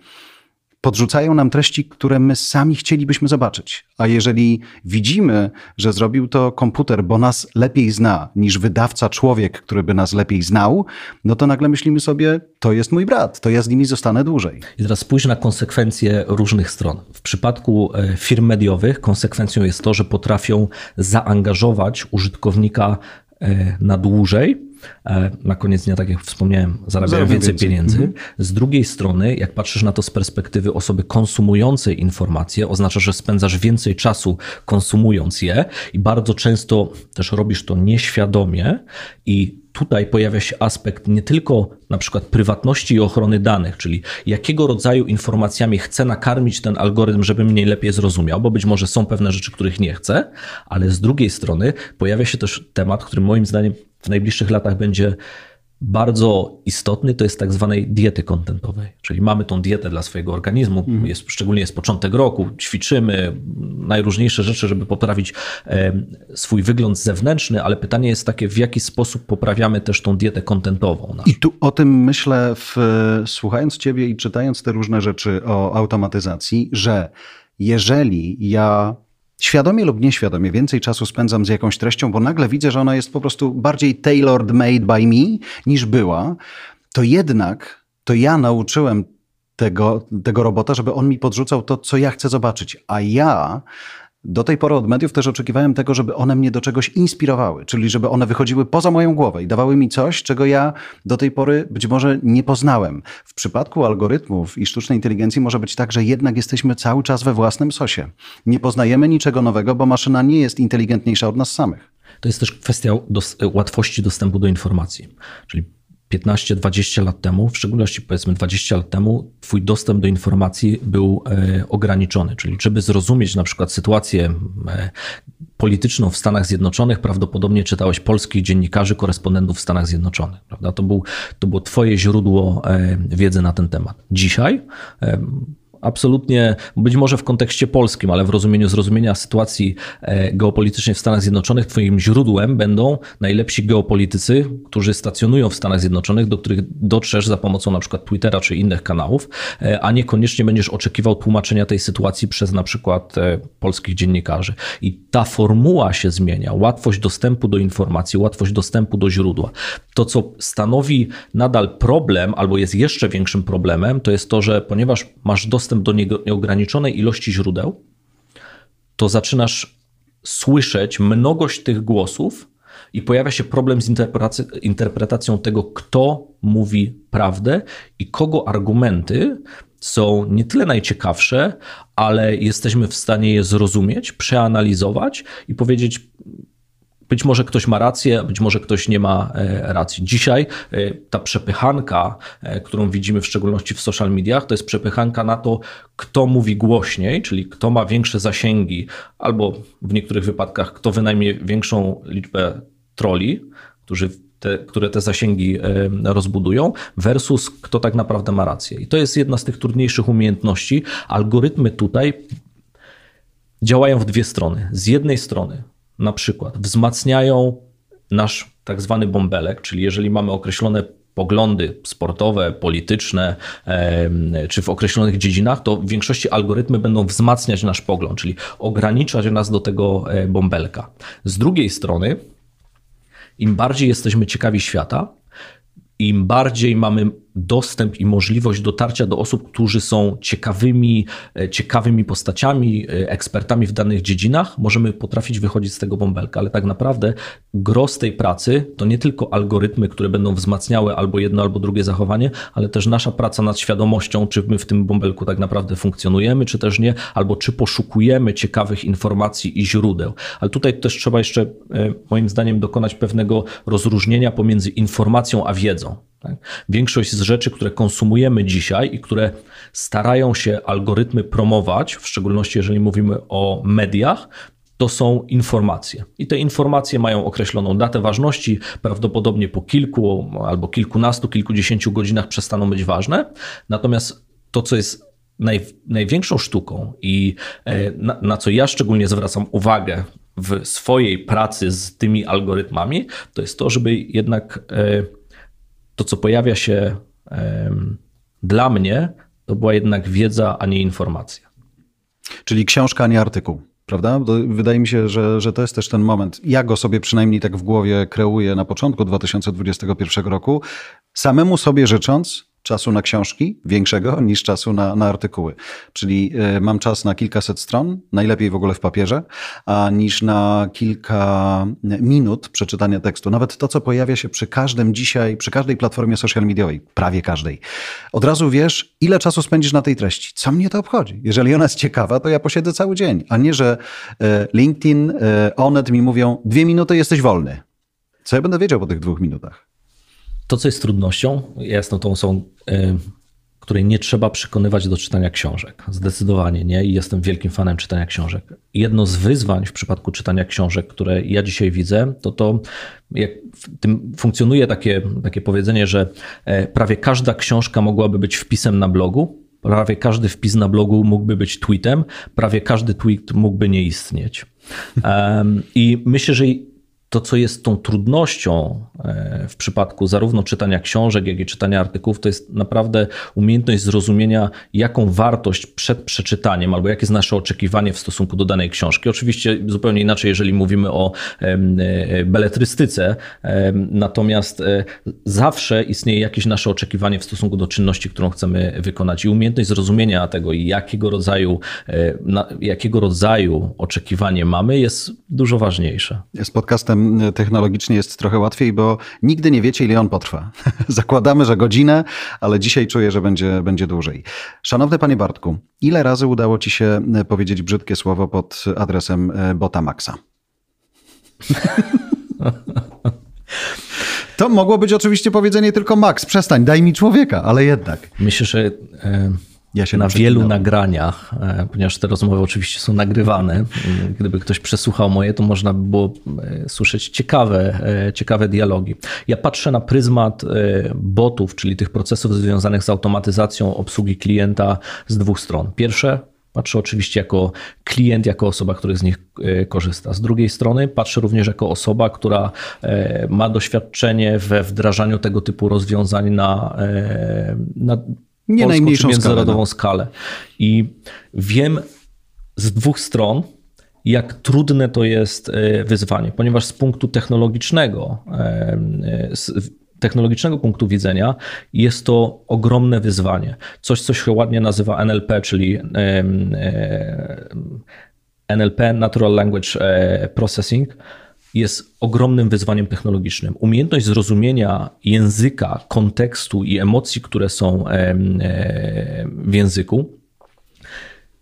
podrzucają nam treści, które my sami chcielibyśmy zobaczyć. A jeżeli widzimy, że zrobił to komputer, bo nas lepiej zna niż wydawca człowiek, który by nas lepiej znał, no to nagle myślimy sobie, to jest mój brat, to ja z nimi zostanę dłużej. I teraz spójrz na konsekwencje różnych stron. W przypadku e, firm mediowych konsekwencją jest to, że potrafią zaangażować użytkownika e, na dłużej, na koniec dnia, tak jak wspomniałem, zarabiają więcej, więcej, pieniędzy. Mhm. Z drugiej strony, jak patrzysz na to z perspektywy osoby konsumującej informacje, oznacza, że spędzasz więcej czasu konsumując je i bardzo często też robisz to nieświadomie i tutaj pojawia się aspekt nie tylko na przykład prywatności i ochrony danych, czyli jakiego rodzaju informacjami chcę nakarmić ten algorytm, żeby mnie lepiej zrozumiał, bo być może są pewne rzeczy, których nie chcę, ale z drugiej strony pojawia się też temat, który moim zdaniem w najbliższych latach będzie bardzo istotny, to jest tak zwanej diety kontentowej. Czyli mamy tą dietę dla swojego organizmu, mhm. jest, szczególnie jest początek roku, ćwiczymy najróżniejsze rzeczy, żeby poprawić swój wygląd zewnętrzny, ale pytanie jest takie, w jaki sposób poprawiamy też tą dietę kontentową. I tu o tym myślę, w, słuchając Ciebie i czytając te różne rzeczy o automatyzacji, że jeżeli ja świadomie lub nieświadomie więcej czasu spędzam z jakąś treścią, bo nagle widzę, że ona jest po prostu bardziej tailored made by me niż była, to jednak to ja nauczyłem tego, tego robota, żeby on mi podrzucał to, co ja chcę zobaczyć. A ja do tej pory od mediów też oczekiwałem tego, żeby one mnie do czegoś inspirowały, czyli żeby one wychodziły poza moją głowę i dawały mi coś, czego ja do tej pory być może nie poznałem. W przypadku algorytmów i sztucznej inteligencji może być tak, że jednak jesteśmy cały czas we własnym sosie. Nie poznajemy niczego nowego, bo maszyna nie jest inteligentniejsza od nas samych. To jest też kwestia dos łatwości dostępu do informacji. Czyli 15-20 lat temu, w szczególności powiedzmy 20 lat temu, Twój dostęp do informacji był e, ograniczony. Czyli, żeby zrozumieć na przykład sytuację e, polityczną w Stanach Zjednoczonych, prawdopodobnie czytałeś polskich dziennikarzy, korespondentów w Stanach Zjednoczonych. Prawda? To, był, to było Twoje źródło e, wiedzy na ten temat. Dzisiaj absolutnie, być może w kontekście polskim, ale w rozumieniu zrozumienia sytuacji e, geopolitycznej w Stanach Zjednoczonych, Twoim źródłem będą najlepsi geopolitycy, którzy stacjonują w Stanach Zjednoczonych, do których dotrzesz za pomocą na przykład Twittera czy innych kanałów, e, a niekoniecznie będziesz oczekiwał tłumaczenia tej sytuacji przez na przykład e, polskich dziennikarzy. I ta formuła się zmienia, łatwość dostępu do informacji, łatwość dostępu do źródła. To, co stanowi nadal problem, albo jest jeszcze większym problemem, to jest to, że ponieważ masz dostęp dostęp do nieograniczonej ilości źródeł, to zaczynasz słyszeć mnogość tych głosów i pojawia się problem z interpretacją tego, kto mówi prawdę i kogo argumenty są nie tyle najciekawsze, ale jesteśmy w stanie je zrozumieć, przeanalizować i powiedzieć, być może ktoś ma rację, być może ktoś nie ma e, racji. Dzisiaj e, ta przepychanka, e, którą widzimy w szczególności w social mediach, to jest przepychanka na to, kto mówi głośniej, czyli kto ma większe zasięgi, albo w niektórych wypadkach kto wynajmie większą liczbę troli, którzy te, które te zasięgi rozbudują, versus kto tak naprawdę ma rację. I to jest jedna z tych trudniejszych umiejętności. Algorytmy tutaj działają w dwie strony. Z jednej strony na przykład wzmacniają nasz tak zwany bąbelek, czyli jeżeli mamy określone poglądy sportowe, polityczne, czy w określonych dziedzinach, to w większości algorytmy będą wzmacniać nasz pogląd, czyli ograniczać nas do tego e, bąbelka. Z drugiej strony, im bardziej jesteśmy ciekawi świata, im bardziej mamy dostęp i możliwość dotarcia do osób, którzy są ciekawymi, e, ciekawymi postaciami, e, ekspertami w danych dziedzinach, możemy potrafić wychodzić z tego bąbelka, ale tak naprawdę gros tej pracy to nie tylko algorytmy, które będą wzmacniały albo jedno, albo drugie zachowanie, ale też nasza praca nad świadomością, czy my w tym bąbelku tak naprawdę funkcjonujemy, czy też nie, albo czy poszukujemy ciekawych informacji i źródeł. Ale tutaj też trzeba jeszcze, e, moim zdaniem, dokonać pewnego rozróżnienia pomiędzy informacją a wiedzą. Tak? Większość z rzeczy, które konsumujemy dzisiaj i które starają się algorytmy promować, w szczególności jeżeli mówimy o mediach, to są informacje. I te informacje mają określoną datę ważności, prawdopodobnie po kilku albo kilkunastu, kilkudziesięciu godzinach przestaną być ważne. Natomiast to, co jest naj, największą sztuką i e, na, na co ja szczególnie zwracam uwagę w swojej pracy z tymi algorytmami, to jest to, żeby jednak e, to, co pojawia się dla mnie, to była jednak wiedza, a nie informacja. Czyli książka, a nie artykuł. Prawda? Wydaje mi się, że, że to jest też ten moment. Ja go sobie przynajmniej tak w głowie kreuję na początku 2021 roku, samemu sobie życząc, czasu na książki większego niż czasu na, na artykuły. Czyli y, mam czas na kilkaset stron, najlepiej w ogóle w papierze, a niż na kilka minut przeczytania tekstu. Nawet to, co pojawia się przy każdym dzisiaj, przy każdej platformie social mediowej, prawie każdej. Od razu wiesz, ile czasu spędzisz na tej treści. Co mnie to obchodzi? Jeżeli ona jest ciekawa, to ja posiedzę cały dzień, a nie, że y, LinkedIn, Onet mi mówią, dwie minuty jesteś wolny. Co ja będę wiedział po tych dwóch minutach? To, co jest trudnością, jasno tą są, y, której nie trzeba przekonywać do czytania książek. Zdecydowanie nie i jestem wielkim fanem czytania książek. Jedno z wyzwań w przypadku czytania książek, które ja dzisiaj widzę, to to, jak w tym funkcjonuje takie, takie powiedzenie, że e, prawie każda książka mogłaby być wpisem na blogu, prawie każdy wpis na blogu mógłby być tweetem, prawie każdy tweet mógłby nie istnieć. I myślę, że to, co jest tą trudnością e, w przypadku zarówno czytania książek, jak i czytania artykułów, to jest naprawdę umiejętność zrozumienia, jaką wartość przed przeczytaniem, albo jakie jest nasze oczekiwanie w stosunku do danej książki. Oczywiście zupełnie inaczej, jeżeli mówimy o e, beletrystyce, natomiast e, zawsze istnieje jakieś nasze oczekiwanie w stosunku do czynności, którą chcemy wykonać. I umiejętność zrozumienia tego, jakiego rodzaju, jakiego rodzaju oczekiwanie mamy, jest dużo ważniejsze. Z podcastem technologicznie jest trochę łatwiej, bo nigdy nie wiecie, ile on potrwa. Zakładamy, że godzinę, ale dzisiaj czuję, że będzie, będzie dłużej. Szanowny panie Bartku, ile razy udało ci się powiedzieć brzydkie słowo pod adresem e, Bota Maxa? To mogło być oczywiście powiedzenie tylko Max, przestań, daj mi człowieka, ale jednak. Myślę, że e, ja się na wielu nagraniach, e, ponieważ te rozmowy oczywiście są nagrywane. Gdyby ktoś przesłuchał moje, to można by było e, słyszeć ciekawe, e, ciekawe dialogi. Ja patrzę na pryzmat botów, czyli tych procesów związanych z automatyzacją obsługi klienta z dwóch stron. Pierwsze, Patrzę oczywiście jako klient, jako osoba, która z nich korzysta. Z drugiej strony patrzę również jako osoba, która ma doświadczenie we wdrażaniu tego typu rozwiązań na, na nie najmniejszą międzynarodową skalę, no. skalę. I wiem z dwóch stron, jak trudne to jest e, wyzwanie, ponieważ z punktu technologicznego, e, z technologicznego punktu widzenia jest to ogromne wyzwanie. Coś, co się ładnie nazywa NLP, czyli e, NLP, Natural Language Processing jest ogromnym wyzwaniem technologicznym. Umiejętność zrozumienia języka, kontekstu i emocji, które są w języku,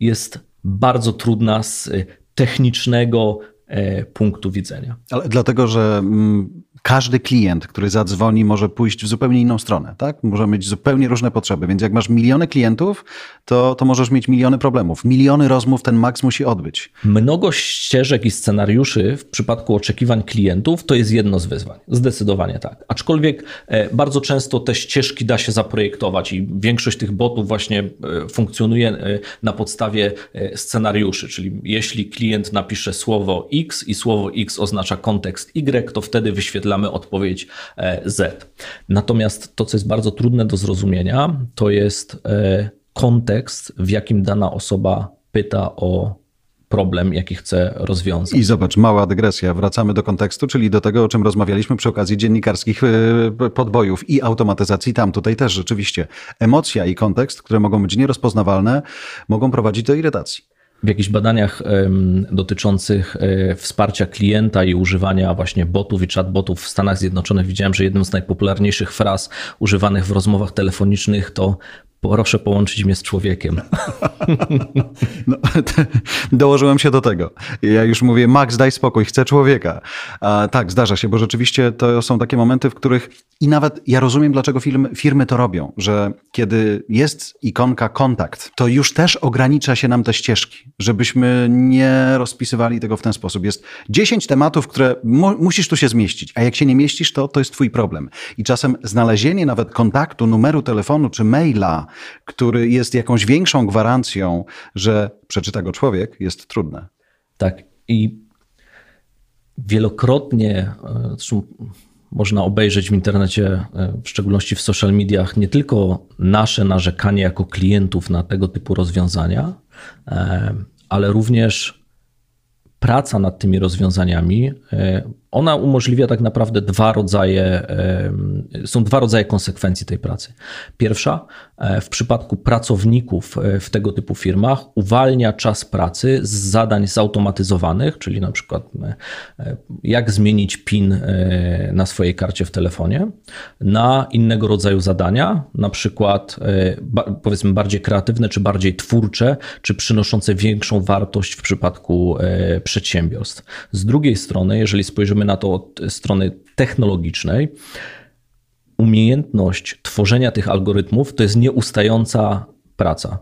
jest bardzo trudna z technicznego e, punktu widzenia. Ale dlatego, że mm, każdy klient, który zadzwoni, może pójść w zupełnie inną stronę, tak? Może mieć zupełnie różne potrzeby. Więc jak masz miliony klientów, to, to możesz mieć miliony problemów. Miliony rozmów ten maks musi odbyć. Mnogość ścieżek i scenariuszy w przypadku oczekiwań klientów to jest jedno z wyzwań. Zdecydowanie tak. Aczkolwiek e, bardzo często te ścieżki da się zaprojektować i większość tych botów właśnie e, funkcjonuje e, na podstawie scenariuszy. Czyli jeśli klient napisze słowo X i słowo X oznacza kontekst Y, to wtedy wyświetla mamy odpowiedź e, Z. Natomiast to, co jest bardzo trudne do zrozumienia, to jest e, kontekst, w jakim dana osoba pyta o problem, jaki chce rozwiązać. I zobacz, mała dygresja. Wracamy do kontekstu, czyli do tego, o czym rozmawialiśmy przy okazji dziennikarskich e, podbojów i automatyzacji. Tam tutaj też rzeczywiście emocja i kontekst, które mogą być nierozpoznawalne, mogą prowadzić do irytacji w jakichś badaniach dotyczących e, wsparcia klienta i używania właśnie botów i chatbotów w Stanach Zjednoczonych widziałem, że jedną z najpopularniejszych fraz używanych w rozmowach telefonicznych to proszę połączyć mnie z człowiekiem. No, dołożyłem się do tego. Ja już mówię, Max, daj spokój, chcę człowieka. A, tak, zdarza się, bo rzeczywiście to są takie momenty, w których i nawet ja rozumiem, dlaczego firmy, firmy to robią, że kiedy jest ikonka kontakt, to już też ogranicza się nam te ścieżki, żebyśmy nie rozpisywali tego w ten sposób. Jest 10 tematów, które mu, musisz tu się zmieścić, a jak się nie mieścisz, to to jest twój problem. I czasem znalezienie nawet kontaktu, numeru telefonu czy maila, który jest jakąś większą gwarancją, że przeczyta go człowiek, jest trudne. Tak. I wielokrotnie, e, zresztą można obejrzeć w internecie, e, w szczególności w social mediach, nie tylko nasze narzekanie jako klientów na tego typu rozwiązania, e, ale również praca nad tymi rozwiązaniami, ona umożliwia tak naprawdę dwa rodzaje, są dwa rodzaje konsekwencji tej pracy. Pierwsza, e, w przypadku pracowników e, w tego typu firmach uwalnia czas pracy z zadań zautomatyzowanych, czyli na przykład e, jak zmienić PIN na swojej karcie w telefonie, na innego rodzaju zadania, na przykład powiedzmy bardziej kreatywne, czy bardziej twórcze, czy przynoszące większą wartość w przypadku przedsiębiorstw. Z drugiej strony, jeżeli spojrzymy na to od strony technologicznej, umiejętność tworzenia tych algorytmów to jest nieustająca praca.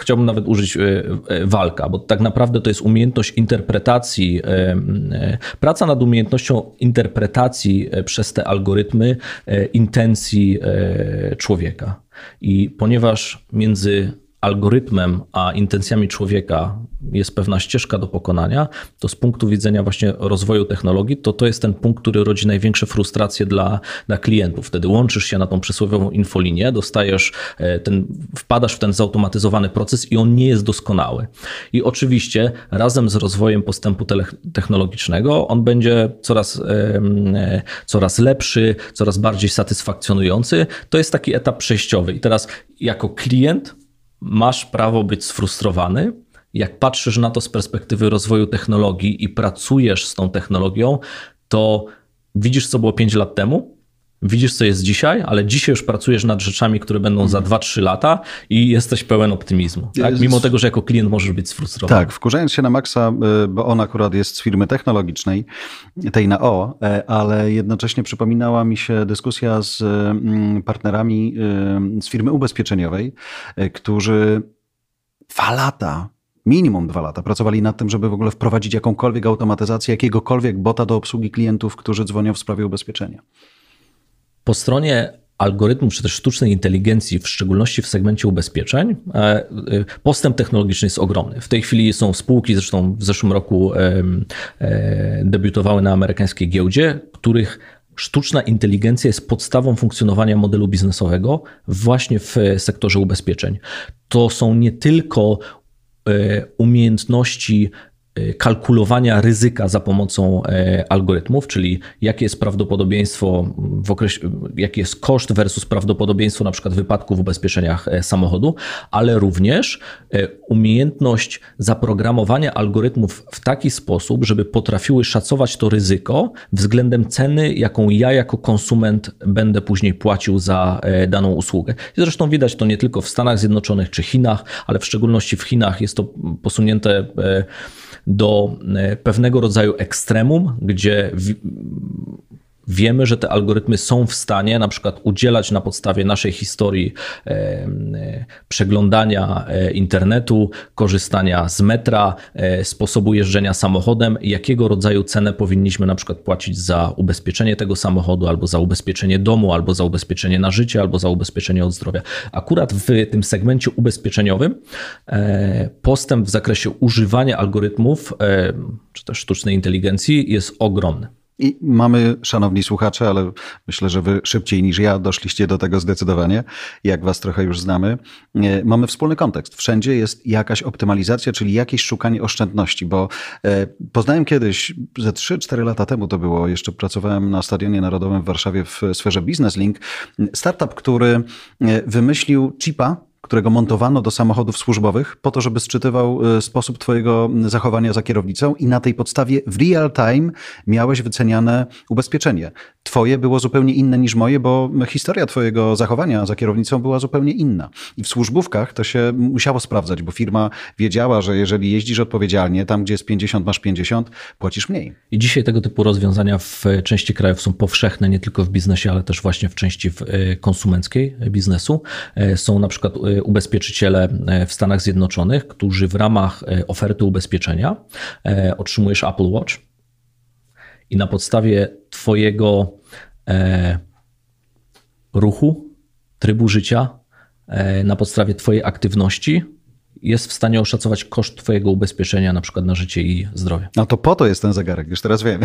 Chciałbym nawet użyć e, e, walka, bo tak naprawdę to jest umiejętność interpretacji, e, praca nad umiejętnością interpretacji przez te algorytmy intencji człowieka. I ponieważ między algorytmem a intencjami człowieka jest pewna ścieżka do pokonania, to z punktu widzenia właśnie rozwoju technologii, to to jest ten punkt, który rodzi największe frustracje dla, dla klientów. Wtedy łączysz się na tą przysłowiową infolinię, dostajesz e, ten, wpadasz w ten zautomatyzowany proces i on nie jest doskonały. I oczywiście razem z rozwojem postępu technologicznego on będzie coraz, e, coraz lepszy, coraz bardziej satysfakcjonujący. To jest taki etap przejściowy. I teraz jako klient masz prawo być sfrustrowany. Jak patrzysz na to z perspektywy rozwoju technologii i pracujesz z tą technologią, to widzisz, co było 5 lat temu, widzisz, co jest dzisiaj, ale dzisiaj już pracujesz nad rzeczami, które będą za 2-3 lata i jesteś pełen optymizmu. Tak? Mimo tego, że jako klient możesz być sfrustrowany. Tak, wkurzając się na Maxa, y, bo on akurat jest z firmy technologicznej, tej na O, e, ale jednocześnie przypominała mi się dyskusja z mm, partnerami y, z firmy ubezpieczeniowej, którzy dwa lata minimum dwa lata pracowali nad tym, żeby w ogóle wprowadzić jakąkolwiek automatyzację, jakiegokolwiek bota do obsługi klientów, którzy dzwonią w sprawie ubezpieczenia. Po stronie algorytmów czy też sztucznej inteligencji, w szczególności w segmencie ubezpieczeń, e, e, postęp technologiczny jest ogromny. W tej chwili są spółki, zresztą w zeszłym roku e, debiutowały na amerykańskiej giełdzie, których sztuczna inteligencja jest podstawą funkcjonowania modelu biznesowego właśnie w sektorze ubezpieczeń. To są nie tylko umiejętności kalkulowania ryzyka za pomocą y, algorytmów, czyli jakie jest prawdopodobieństwo w okresie, jaki jest koszt versus prawdopodobieństwo na przykład wypadku w ubezpieczeniach y, samochodu, ale również umiejętność zaprogramowania algorytmów w taki sposób, żeby potrafiły szacować to ryzyko względem ceny, jaką ja jako konsument będę później płacił za daną usługę. Zresztą widać to nie tylko w Stanach Zjednoczonych czy Chinach, ale w szczególności w Chinach jest to posunięte do e, pewnego rodzaju ekstremum, gdzie Wiemy, że te algorytmy są w stanie na przykład udzielać na podstawie naszej historii e, e, przeglądania e, internetu, korzystania z metra, sposobu jeżdżenia samochodem, jakiego rodzaju cenę powinniśmy na przykład płacić za ubezpieczenie tego samochodu, albo za ubezpieczenie domu, albo za ubezpieczenie na życie, albo za ubezpieczenie od zdrowia. Akurat w tym segmencie ubezpieczeniowym postęp w zakresie używania algorytmów czy też sztucznej inteligencji jest ogromny. I mamy, szanowni słuchacze, ale myślę, że wy szybciej niż ja doszliście do tego zdecydowanie, jak was trochę już znamy. E, mamy wspólny kontekst. Wszędzie jest jakaś optymalizacja, czyli jakieś szukanie oszczędności, bo e, poznałem kiedyś, ze 3-4 lata temu to było, jeszcze pracowałem na Stadionie Narodowym w Warszawie w sferze Business Link, startup, który e, wymyślił chipa, którego montowano do samochodów służbowych po to, żeby sczytywał e, sposób twojego zachowania za kierownicą i na tej podstawie w real time miałeś wyceniane ubezpieczenie. Twoje było zupełnie inne niż moje, bo historia twojego zachowania za kierownicą była zupełnie inna. I w służbówkach to się musiało sprawdzać, bo firma wiedziała, że jeżeli jeździsz odpowiedzialnie, tam gdzie jest 50, masz 50, płacisz mniej. I dzisiaj tego typu rozwiązania w części krajów są powszechne nie tylko w biznesie, ale też właśnie w części e, konsumenckiej biznesu. E, są na przykład e, ubezpieczyciele w Stanach Zjednoczonych, którzy w ramach oferty ubezpieczenia otrzymujesz Apple Watch i na podstawie Twojego ruchu, trybu życia, na podstawie Twojej aktywności jest w stanie oszacować koszt Twojego ubezpieczenia, na przykład na życie i zdrowie. No to po to jest ten zegarek, już teraz wiem.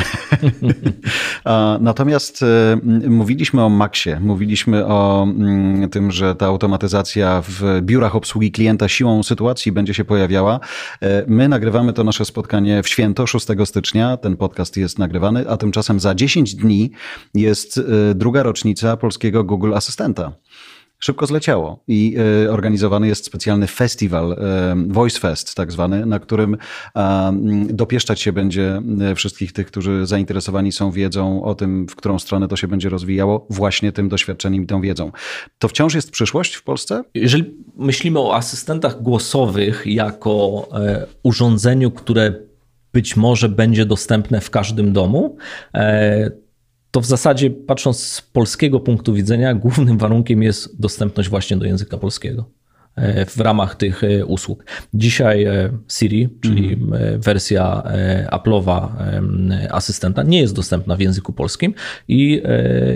Natomiast e, mówiliśmy o Maxie, mówiliśmy o mm, tym, że ta automatyzacja w biurach obsługi klienta siłą sytuacji będzie się pojawiała. E, my nagrywamy to nasze spotkanie w święto 6 stycznia. Ten podcast jest nagrywany, a tymczasem za 10 dni jest e, druga rocznica polskiego Google Asystenta szybko zleciało i e, organizowany jest specjalny festiwal, e, Voice Fest tak zwany, na którym dopieszczać się będzie e, wszystkich tych, którzy zainteresowani są wiedzą o tym, w którą stronę to się będzie rozwijało, właśnie tym doświadczeniem i tą wiedzą. To wciąż jest przyszłość w Polsce? Jeżeli myślimy o asystentach głosowych jako urządzeniu, które być może będzie dostępne w każdym domu, to w zasadzie, patrząc z polskiego punktu widzenia, głównym warunkiem jest dostępność właśnie do języka polskiego e, w ramach tych e, usług. Dzisiaj e, Siri, czyli mm. wersja Apple'owa asystenta, nie jest dostępna w języku polskim i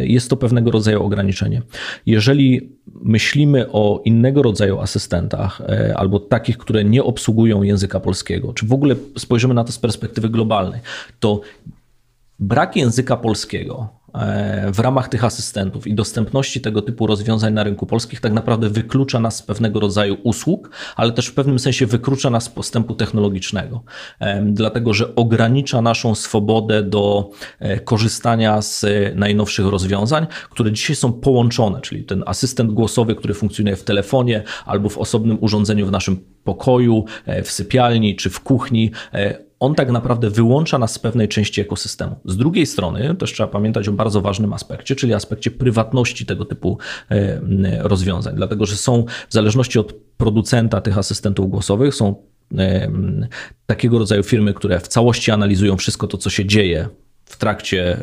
jest to pewnego rodzaju ograniczenie. Jeżeli myślimy o innego rodzaju asystentach, albo takich, które nie obsługują języka polskiego, czy w ogóle spojrzymy na to z perspektywy globalnej, to brak języka polskiego e, w ramach tych asystentów i dostępności tego typu rozwiązań na rynku polskich tak naprawdę wyklucza nas z pewnego rodzaju usług, ale też w pewnym sensie wyklucza nas z postępu technologicznego, e, dlatego że ogranicza naszą swobodę do e, korzystania z najnowszych rozwiązań, które dzisiaj są połączone, czyli ten asystent głosowy, który funkcjonuje w telefonie albo w osobnym urządzeniu w naszym pokoju, w sypialni czy w kuchni, on tak naprawdę wyłącza nas z pewnej części ekosystemu. Z drugiej strony też trzeba pamiętać o bardzo ważnym aspekcie, czyli aspekcie prywatności tego typu e, rozwiązań, dlatego że są w zależności od producenta tych asystentów głosowych, są e, takiego rodzaju firmy, które w całości analizują wszystko to, co się dzieje w trakcie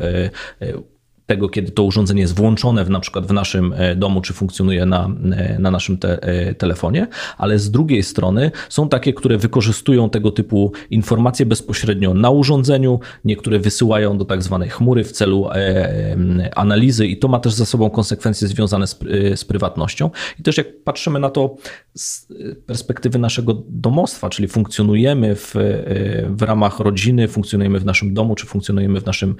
e, tego, kiedy to urządzenie jest włączone w, na przykład w naszym e, domu, czy funkcjonuje na, e, na naszym te, e, telefonie, ale z drugiej strony są takie, które wykorzystują tego typu informacje bezpośrednio na urządzeniu, niektóre wysyłają do tak zwanej chmury w celu analizy i to ma też za sobą konsekwencje związane z, z prywatnością. I też jak patrzymy na to z perspektywy naszego domostwa, czyli funkcjonujemy w, w ramach rodziny, funkcjonujemy w naszym domu, czy funkcjonujemy w naszym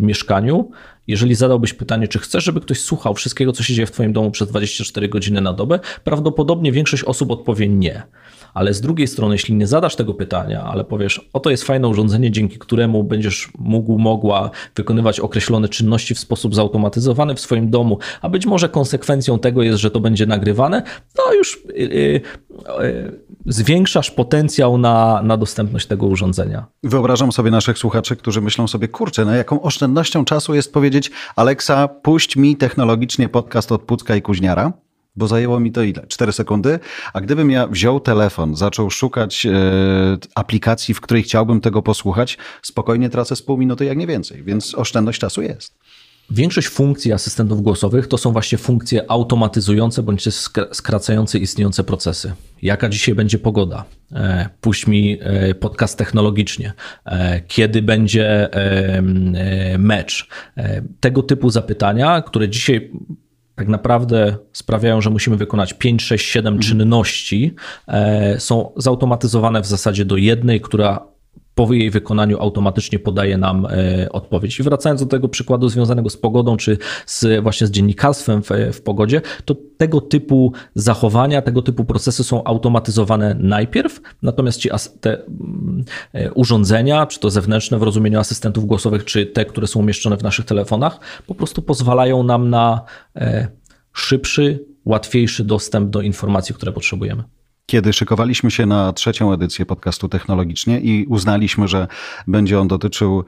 mieszkaniu, jeżeli zadałbyś pytanie, czy chcesz, żeby ktoś słuchał wszystkiego, co się dzieje w Twoim domu przez 24 godziny na dobę, prawdopodobnie większość osób odpowie nie. Ale z drugiej strony, jeśli nie zadasz tego pytania, ale powiesz, oto jest fajne urządzenie, dzięki któremu będziesz mógł, mogła wykonywać określone czynności w sposób zautomatyzowany w swoim domu, a być może konsekwencją tego jest, że to będzie nagrywane, to już yy, yy, zwiększasz potencjał na, na dostępność tego urządzenia. Wyobrażam sobie naszych słuchaczy, którzy myślą sobie, kurczę, no jaką oszczędnością czasu jest powiedzieć, Alexa, puść mi technologicznie podcast od Pucka i Kuźniara bo zajęło mi to ile? 4 sekundy. A gdybym ja wziął telefon, zaczął szukać e, aplikacji, w której chciałbym tego posłuchać, spokojnie tracę z pół minuty, jak nie więcej, więc oszczędność czasu jest. Większość funkcji asystentów głosowych to są właśnie funkcje automatyzujące bądź skracające istniejące procesy. Jaka dzisiaj będzie pogoda? E, puść mi e, podcast technologicznie. Kiedy będzie mecz? Tego typu zapytania, które dzisiaj tak naprawdę sprawiają, że musimy wykonać 5, 6, 7 czynności, e, są zautomatyzowane w zasadzie do jednej, która po jej wykonaniu automatycznie podaje nam e, odpowiedź. I wracając do tego przykładu związanego z pogodą, czy z, właśnie z dziennikarstwem w, w pogodzie, to tego typu zachowania, tego typu procesy są automatyzowane najpierw, natomiast ci te mm, e, urządzenia, czy to zewnętrzne w rozumieniu asystentów głosowych, czy te, które są umieszczone w naszych telefonach, po prostu pozwalają nam na e, szybszy, łatwiejszy dostęp do informacji, które potrzebujemy. Kiedy szykowaliśmy się na trzecią edycję podcastu technologicznie i uznaliśmy, że będzie on dotyczył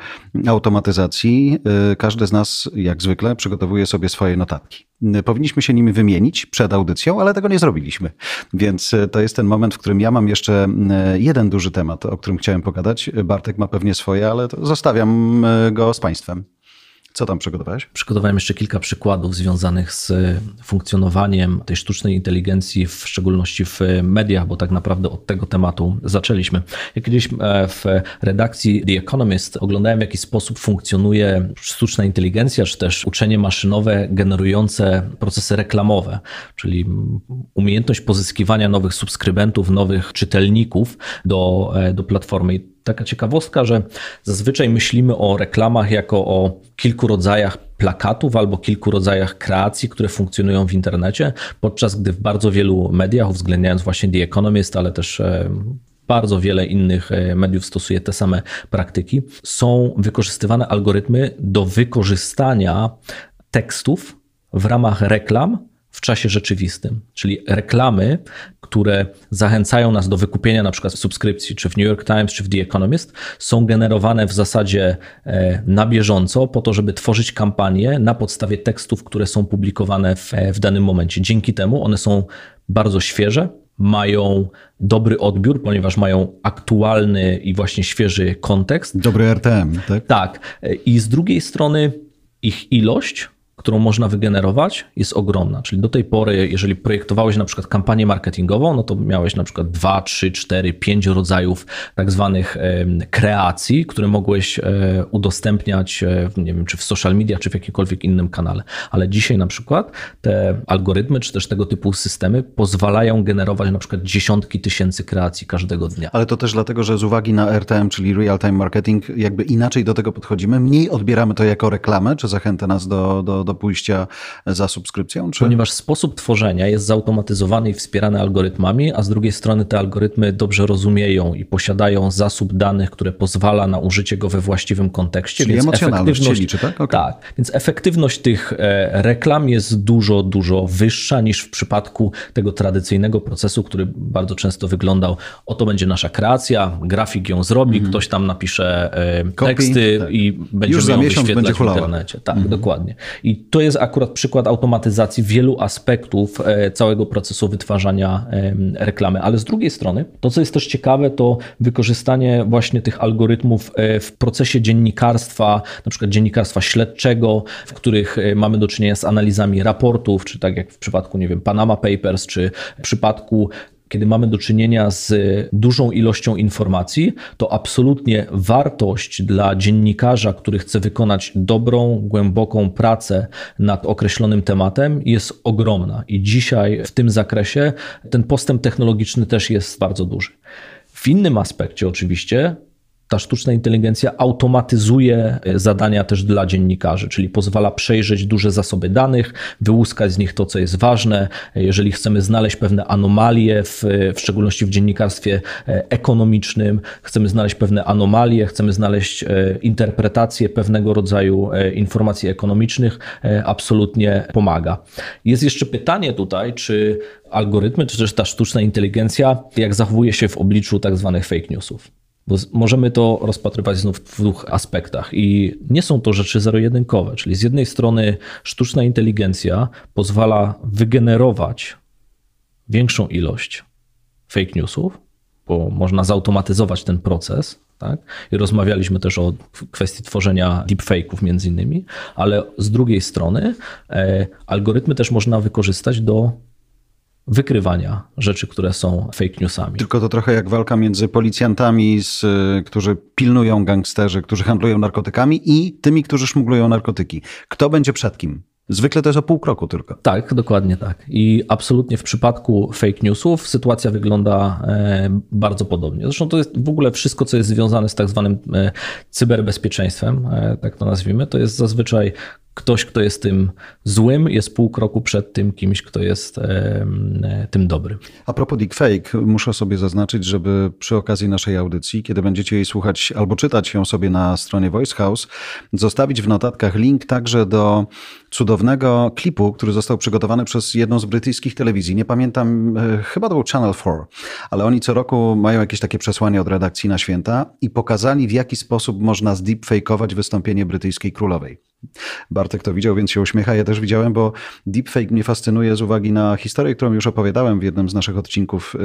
automatyzacji, y, każdy z nas, jak zwykle, przygotowuje sobie swoje notatki. Y, powinniśmy się nimi wymienić przed audycją, ale tego nie zrobiliśmy. Więc y, to jest ten moment, w którym ja mam jeszcze jeden duży temat, o którym chciałem pogadać. Bartek ma pewnie swoje, ale zostawiam go z Państwem. Co tam przygotowałeś? Przygotowałem jeszcze kilka przykładów związanych z funkcjonowaniem tej sztucznej inteligencji, w szczególności w mediach, bo tak naprawdę od tego tematu zaczęliśmy. Ja kiedyś e, w redakcji The Economist oglądałem, w jaki sposób funkcjonuje sztuczna inteligencja, czy też uczenie maszynowe generujące procesy reklamowe, czyli umiejętność pozyskiwania nowych subskrybentów, nowych czytelników do, e, do platformy taka ciekawostka, że zazwyczaj myślimy o reklamach jako o kilku rodzajach plakatów albo kilku rodzajach kreacji, które funkcjonują w internecie, podczas gdy w bardzo wielu mediach, uwzględniając właśnie The Economist, ale też e, bardzo wiele innych e, mediów stosuje te same praktyki, są wykorzystywane algorytmy do wykorzystania tekstów w ramach reklam w czasie rzeczywistym, czyli reklamy, które zachęcają nas do wykupienia na przykład subskrypcji, czy w New York Times, czy w The Economist, są generowane w zasadzie e, na bieżąco po to, żeby tworzyć kampanie na podstawie tekstów, które są publikowane w, e, w danym momencie. Dzięki temu one są bardzo świeże, mają dobry odbiór, ponieważ mają aktualny i właśnie świeży kontekst. Dobry RTM, tak? Tak. E, I z drugiej strony ich ilość którą można wygenerować, jest ogromna. Czyli do tej pory, jeżeli projektowałeś na przykład kampanię marketingową, no to miałeś na przykład 2, 3, 4, 5 rodzajów tak zwanych kreacji, które mogłeś e, udostępniać, e, nie wiem, czy w social media, czy w jakimkolwiek innym kanale. Ale dzisiaj na przykład te algorytmy, czy też tego typu systemy pozwalają generować na przykład dziesiątki tysięcy kreacji każdego dnia. Ale to też dlatego, że z uwagi na RTM, czyli Real Time Marketing, jakby inaczej do tego podchodzimy, mniej odbieramy to jako reklamę, czy zachętę nas do, do do pójścia za subskrypcją? Czy... Ponieważ sposób tworzenia jest zautomatyzowany i wspierany algorytmami, a z drugiej strony te algorytmy dobrze rozumieją i posiadają zasób danych, które pozwala na użycie go we właściwym kontekście. Czyli więc emocjonalność efektywność, liczy, tak? Okay. Tak, więc efektywność tych e, reklam jest dużo, dużo wyższa niż w przypadku tego tradycyjnego procesu, który bardzo często wyglądał, oto będzie nasza kreacja, grafik ją zrobi, mm. ktoś tam napisze e, teksty tak. i będziemy ją wyświetlać w internecie. Tak, mm. dokładnie. I to jest akurat przykład automatyzacji wielu aspektów e, całego procesu wytwarzania reklamy. Ale z drugiej strony, to co jest też ciekawe, to wykorzystanie właśnie tych algorytmów e, w procesie dziennikarstwa, na przykład dziennikarstwa śledczego, w których e, mamy do czynienia z analizami raportów, czy tak jak w przypadku, nie wiem, Panama Papers, czy w przypadku kiedy mamy do czynienia z dużą ilością informacji, to absolutnie wartość dla dziennikarza, który chce wykonać dobrą, głęboką pracę nad określonym tematem, jest ogromna. I dzisiaj w tym zakresie ten postęp technologiczny też jest bardzo duży. W innym aspekcie, oczywiście, ta sztuczna inteligencja automatyzuje e, zadania też dla dziennikarzy, czyli pozwala przejrzeć duże zasoby danych, wyłuskać z nich to, co jest ważne. Jeżeli chcemy znaleźć pewne anomalie, w, w szczególności w dziennikarstwie e, ekonomicznym, chcemy znaleźć pewne anomalie, chcemy znaleźć e, interpretację pewnego rodzaju informacji ekonomicznych, absolutnie pomaga. Jest jeszcze pytanie tutaj, czy algorytmy, czy też ta sztuczna inteligencja, jak zachowuje się w obliczu tak zwanych fake newsów. Bo możemy to rozpatrywać znów w dwóch aspektach i nie są to rzeczy zero-jedynkowe. Czyli z jednej strony sztuczna inteligencja pozwala wygenerować większą ilość fake newsów, bo można zautomatyzować ten proces, tak? I rozmawialiśmy też o kwestii tworzenia deepfake'ów między innymi, ale z drugiej strony e, algorytmy też można wykorzystać do wykrywania rzeczy, które są fake newsami. Tylko to trochę jak walka między policjantami, z, którzy pilnują gangsterzy, którzy handlują narkotykami i tymi, którzy szmuglują narkotyki. Kto będzie przed kim? Zwykle to jest o pół kroku tylko. Tak, dokładnie tak. I absolutnie w przypadku fake newsów sytuacja wygląda e, bardzo podobnie. Zresztą to jest w ogóle wszystko, co jest związane z tak zwanym e, cyberbezpieczeństwem, e, tak to nazwijmy, to jest zazwyczaj ktoś, kto jest tym złym, jest pół kroku przed tym kimś, kto jest e, tym dobrym. A propos deepfake, muszę sobie zaznaczyć, żeby przy okazji naszej audycji, kiedy będziecie jej słuchać albo czytać ją sobie na stronie Voice House, zostawić w notatkach link także do cudownego klipu, który został przygotowany przez jedną z brytyjskich telewizji. Nie pamiętam, e, chyba to był Channel 4, ale oni co roku mają jakieś takie przesłanie od redakcji na święta i pokazali, w jaki sposób można zdeepfakeować wystąpienie brytyjskiej królowej. Bartek to widział, więc się uśmiecha. Ja też widziałem, bo deepfake mnie fascynuje z uwagi na historię, którą już opowiadałem w jednym z naszych odcinków,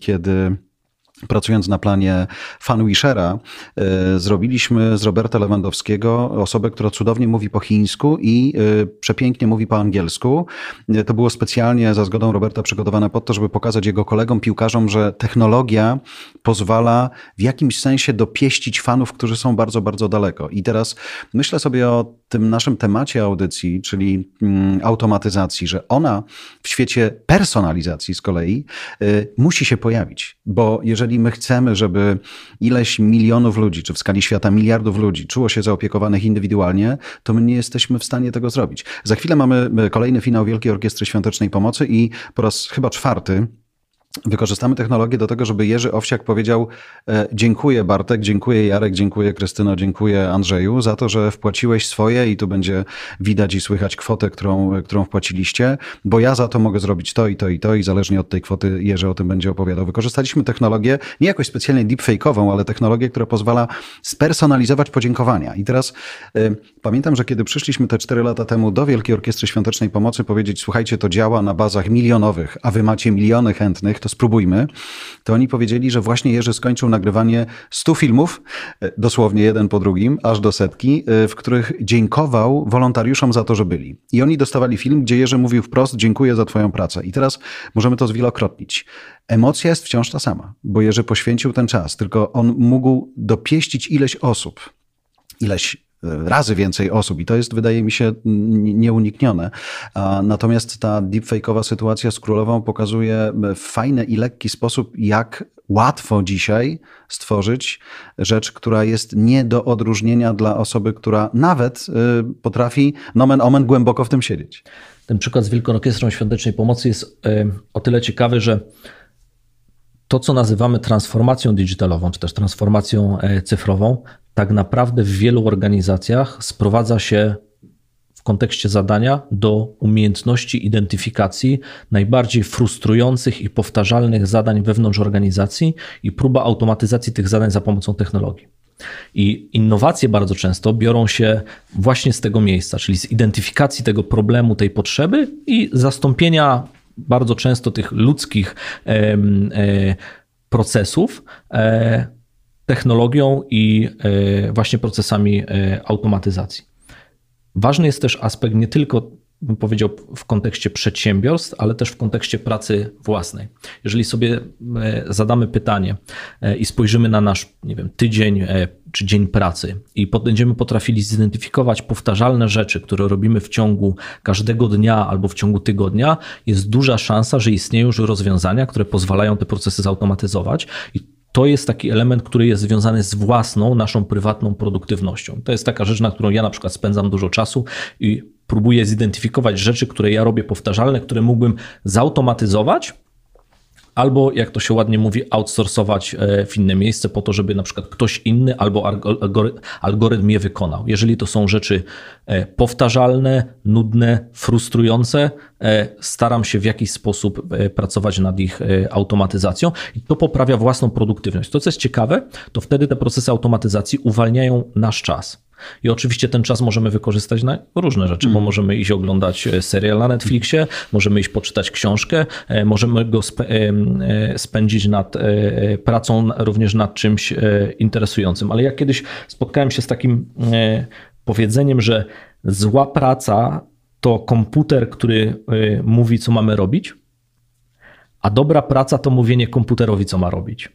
kiedy pracując na planie Fanwishera, e, zrobiliśmy z Roberta Lewandowskiego osobę, która cudownie mówi po chińsku i e, przepięknie mówi po angielsku. E, to było specjalnie za zgodą Roberta przygotowane po to, żeby pokazać jego kolegom piłkarzom, że technologia pozwala w jakimś sensie dopieścić fanów, którzy są bardzo, bardzo daleko. I teraz myślę sobie o tym naszym temacie audycji, czyli mm, automatyzacji, że ona w świecie personalizacji z kolei musi się pojawić, bo jeżeli my chcemy, żeby ileś milionów ludzi, czy w skali świata miliardów ludzi czuło się zaopiekowanych indywidualnie, to my nie jesteśmy w stanie tego zrobić. Za chwilę mamy kolejny finał Wielkiej Orkiestry Świątecznej Pomocy i po raz chyba czwarty Wykorzystamy technologię do tego, żeby Jerzy Owsiak powiedział e, dziękuję Bartek, dziękuję Jarek, dziękuję Krystyno, dziękuję Andrzeju za to, że wpłaciłeś swoje i tu będzie widać i słychać kwotę, którą, którą wpłaciliście, bo ja za to mogę zrobić to i to i to i zależnie od tej kwoty Jerzy o tym będzie opowiadał. Wykorzystaliśmy technologię, nie jakoś specjalnie deepfake'ową, ale technologię, która pozwala spersonalizować podziękowania. I teraz y, pamiętam, że kiedy przyszliśmy te cztery lata temu do Wielkiej Orkiestry Świątecznej Pomocy powiedzieć, słuchajcie, to działa na bazach milionowych, a wy macie miliony chętnych, to spróbujmy, to oni powiedzieli, że właśnie Jerzy skończył nagrywanie 100 filmów, e, dosłownie jeden po drugim, aż do setki, e, w których dziękował wolontariuszom za to, że byli. I oni dostawali film, gdzie Jerzy mówił wprost, dziękuję za twoją pracę. I teraz możemy to zwielokrotnić. Emocja jest wciąż ta sama, bo Jerzy poświęcił ten czas, tylko on mógł dopieścić ileś osób, ileś razy więcej osób i to jest, wydaje mi się, nieuniknione. Natomiast ta deepfake'owa sytuacja z królową pokazuje w fajny i lekki sposób, jak łatwo dzisiaj stworzyć rzecz, która jest nie do odróżnienia dla osoby, która nawet y, potrafi nomen omen głęboko w tym siedzieć. Ten przykład z Wielką Orkiestrą Świątecznej Pomocy jest y, o tyle ciekawy, że to, co nazywamy transformacją digitalową, czy też transformacją e, cyfrową, tak naprawdę w wielu organizacjach sprowadza się w kontekście zadania do umiejętności identyfikacji najbardziej frustrujących i powtarzalnych zadań wewnątrz organizacji i próba automatyzacji tych zadań za pomocą technologii. I innowacje bardzo często biorą się właśnie z tego miejsca, czyli z identyfikacji tego problemu, tej potrzeby i zastąpienia bardzo często tych ludzkich e, procesów e, technologią i e, właśnie procesami automatyzacji. Ważny jest też aspekt nie tylko bym powiedział, w kontekście przedsiębiorstw, ale też w kontekście pracy własnej. Jeżeli sobie e, zadamy pytanie i spojrzymy na nasz, nie wiem, tydzień czy dzień pracy i będziemy potrafili zidentyfikować powtarzalne rzeczy, które robimy w ciągu każdego dnia albo w ciągu tygodnia, jest duża szansa, że istnieją już rozwiązania, które pozwalają te procesy zautomatyzować i to jest taki element, który jest związany z własną, naszą prywatną produktywnością. To jest taka rzecz, na którą ja na przykład spędzam dużo czasu i próbuję zidentyfikować rzeczy, które ja robię powtarzalne, które mógłbym zautomatyzować, albo jak to się ładnie mówi, outsourcować e, w inne miejsce po to, żeby na przykład ktoś inny albo algorytm je wykonał. Jeżeli to są rzeczy e, powtarzalne, nudne, frustrujące, e, staram się w jakiś sposób pracować nad ich automatyzacją i to poprawia własną produktywność. To, co jest ciekawe, to wtedy te procesy automatyzacji uwalniają nasz czas. I oczywiście ten czas możemy wykorzystać na różne rzeczy, mm. bo możemy iść oglądać e, serial na Netflixie, możemy iść poczytać książkę, e, możemy go e, spędzić nad pracą również nad czymś interesującym. Ale ja kiedyś spotkałem się z takim powiedzeniem, że zła praca to komputer, który mówi, co mamy robić a dobra praca to mówienie komputerowi, co ma robić.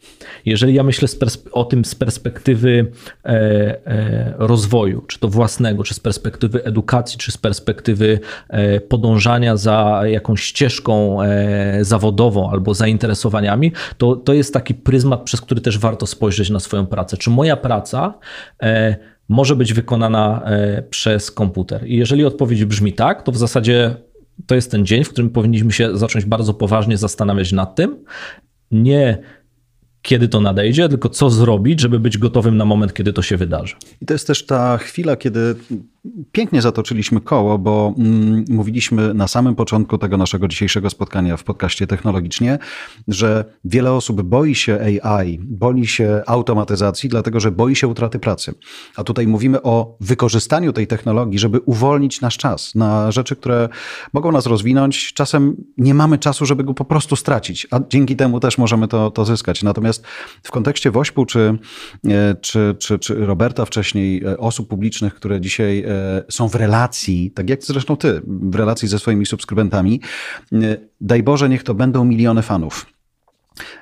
Jeżeli ja myślę o tym z perspektywy e, e, rozwoju, czy to własnego, czy z perspektywy edukacji, czy z perspektywy e, podążania za jakąś ścieżką e, zawodową albo zainteresowaniami, to, to jest taki pryzmat, przez który też warto spojrzeć na swoją pracę. Czy moja praca e, może być wykonana e, przez komputer. I jeżeli odpowiedź brzmi tak, to w zasadzie to jest ten dzień, w którym powinniśmy się zacząć bardzo poważnie zastanawiać nad tym, nie kiedy to nadejdzie, tylko co zrobić, żeby być gotowym na moment, kiedy to się wydarzy. I to jest też ta chwila, kiedy pięknie zatoczyliśmy koło, bo mm, mówiliśmy na samym początku tego naszego dzisiejszego spotkania w podcaście technologicznie, że wiele osób boi się AI, boi się automatyzacji, dlatego że boi się utraty pracy. A tutaj mówimy o wykorzystaniu tej technologii, żeby uwolnić nasz czas na rzeczy, które mogą nas rozwinąć. Czasem nie mamy czasu, żeby go po prostu stracić, a dzięki temu też możemy to, to zyskać. Natomiast w kontekście Wośpu czy, e, czy, czy, czy Roberta wcześniej, e, osób publicznych, które dzisiaj E, są w relacji, tak jak zresztą ty, w relacji ze swoimi subskrybentami, e, daj Boże, niech to będą miliony fanów.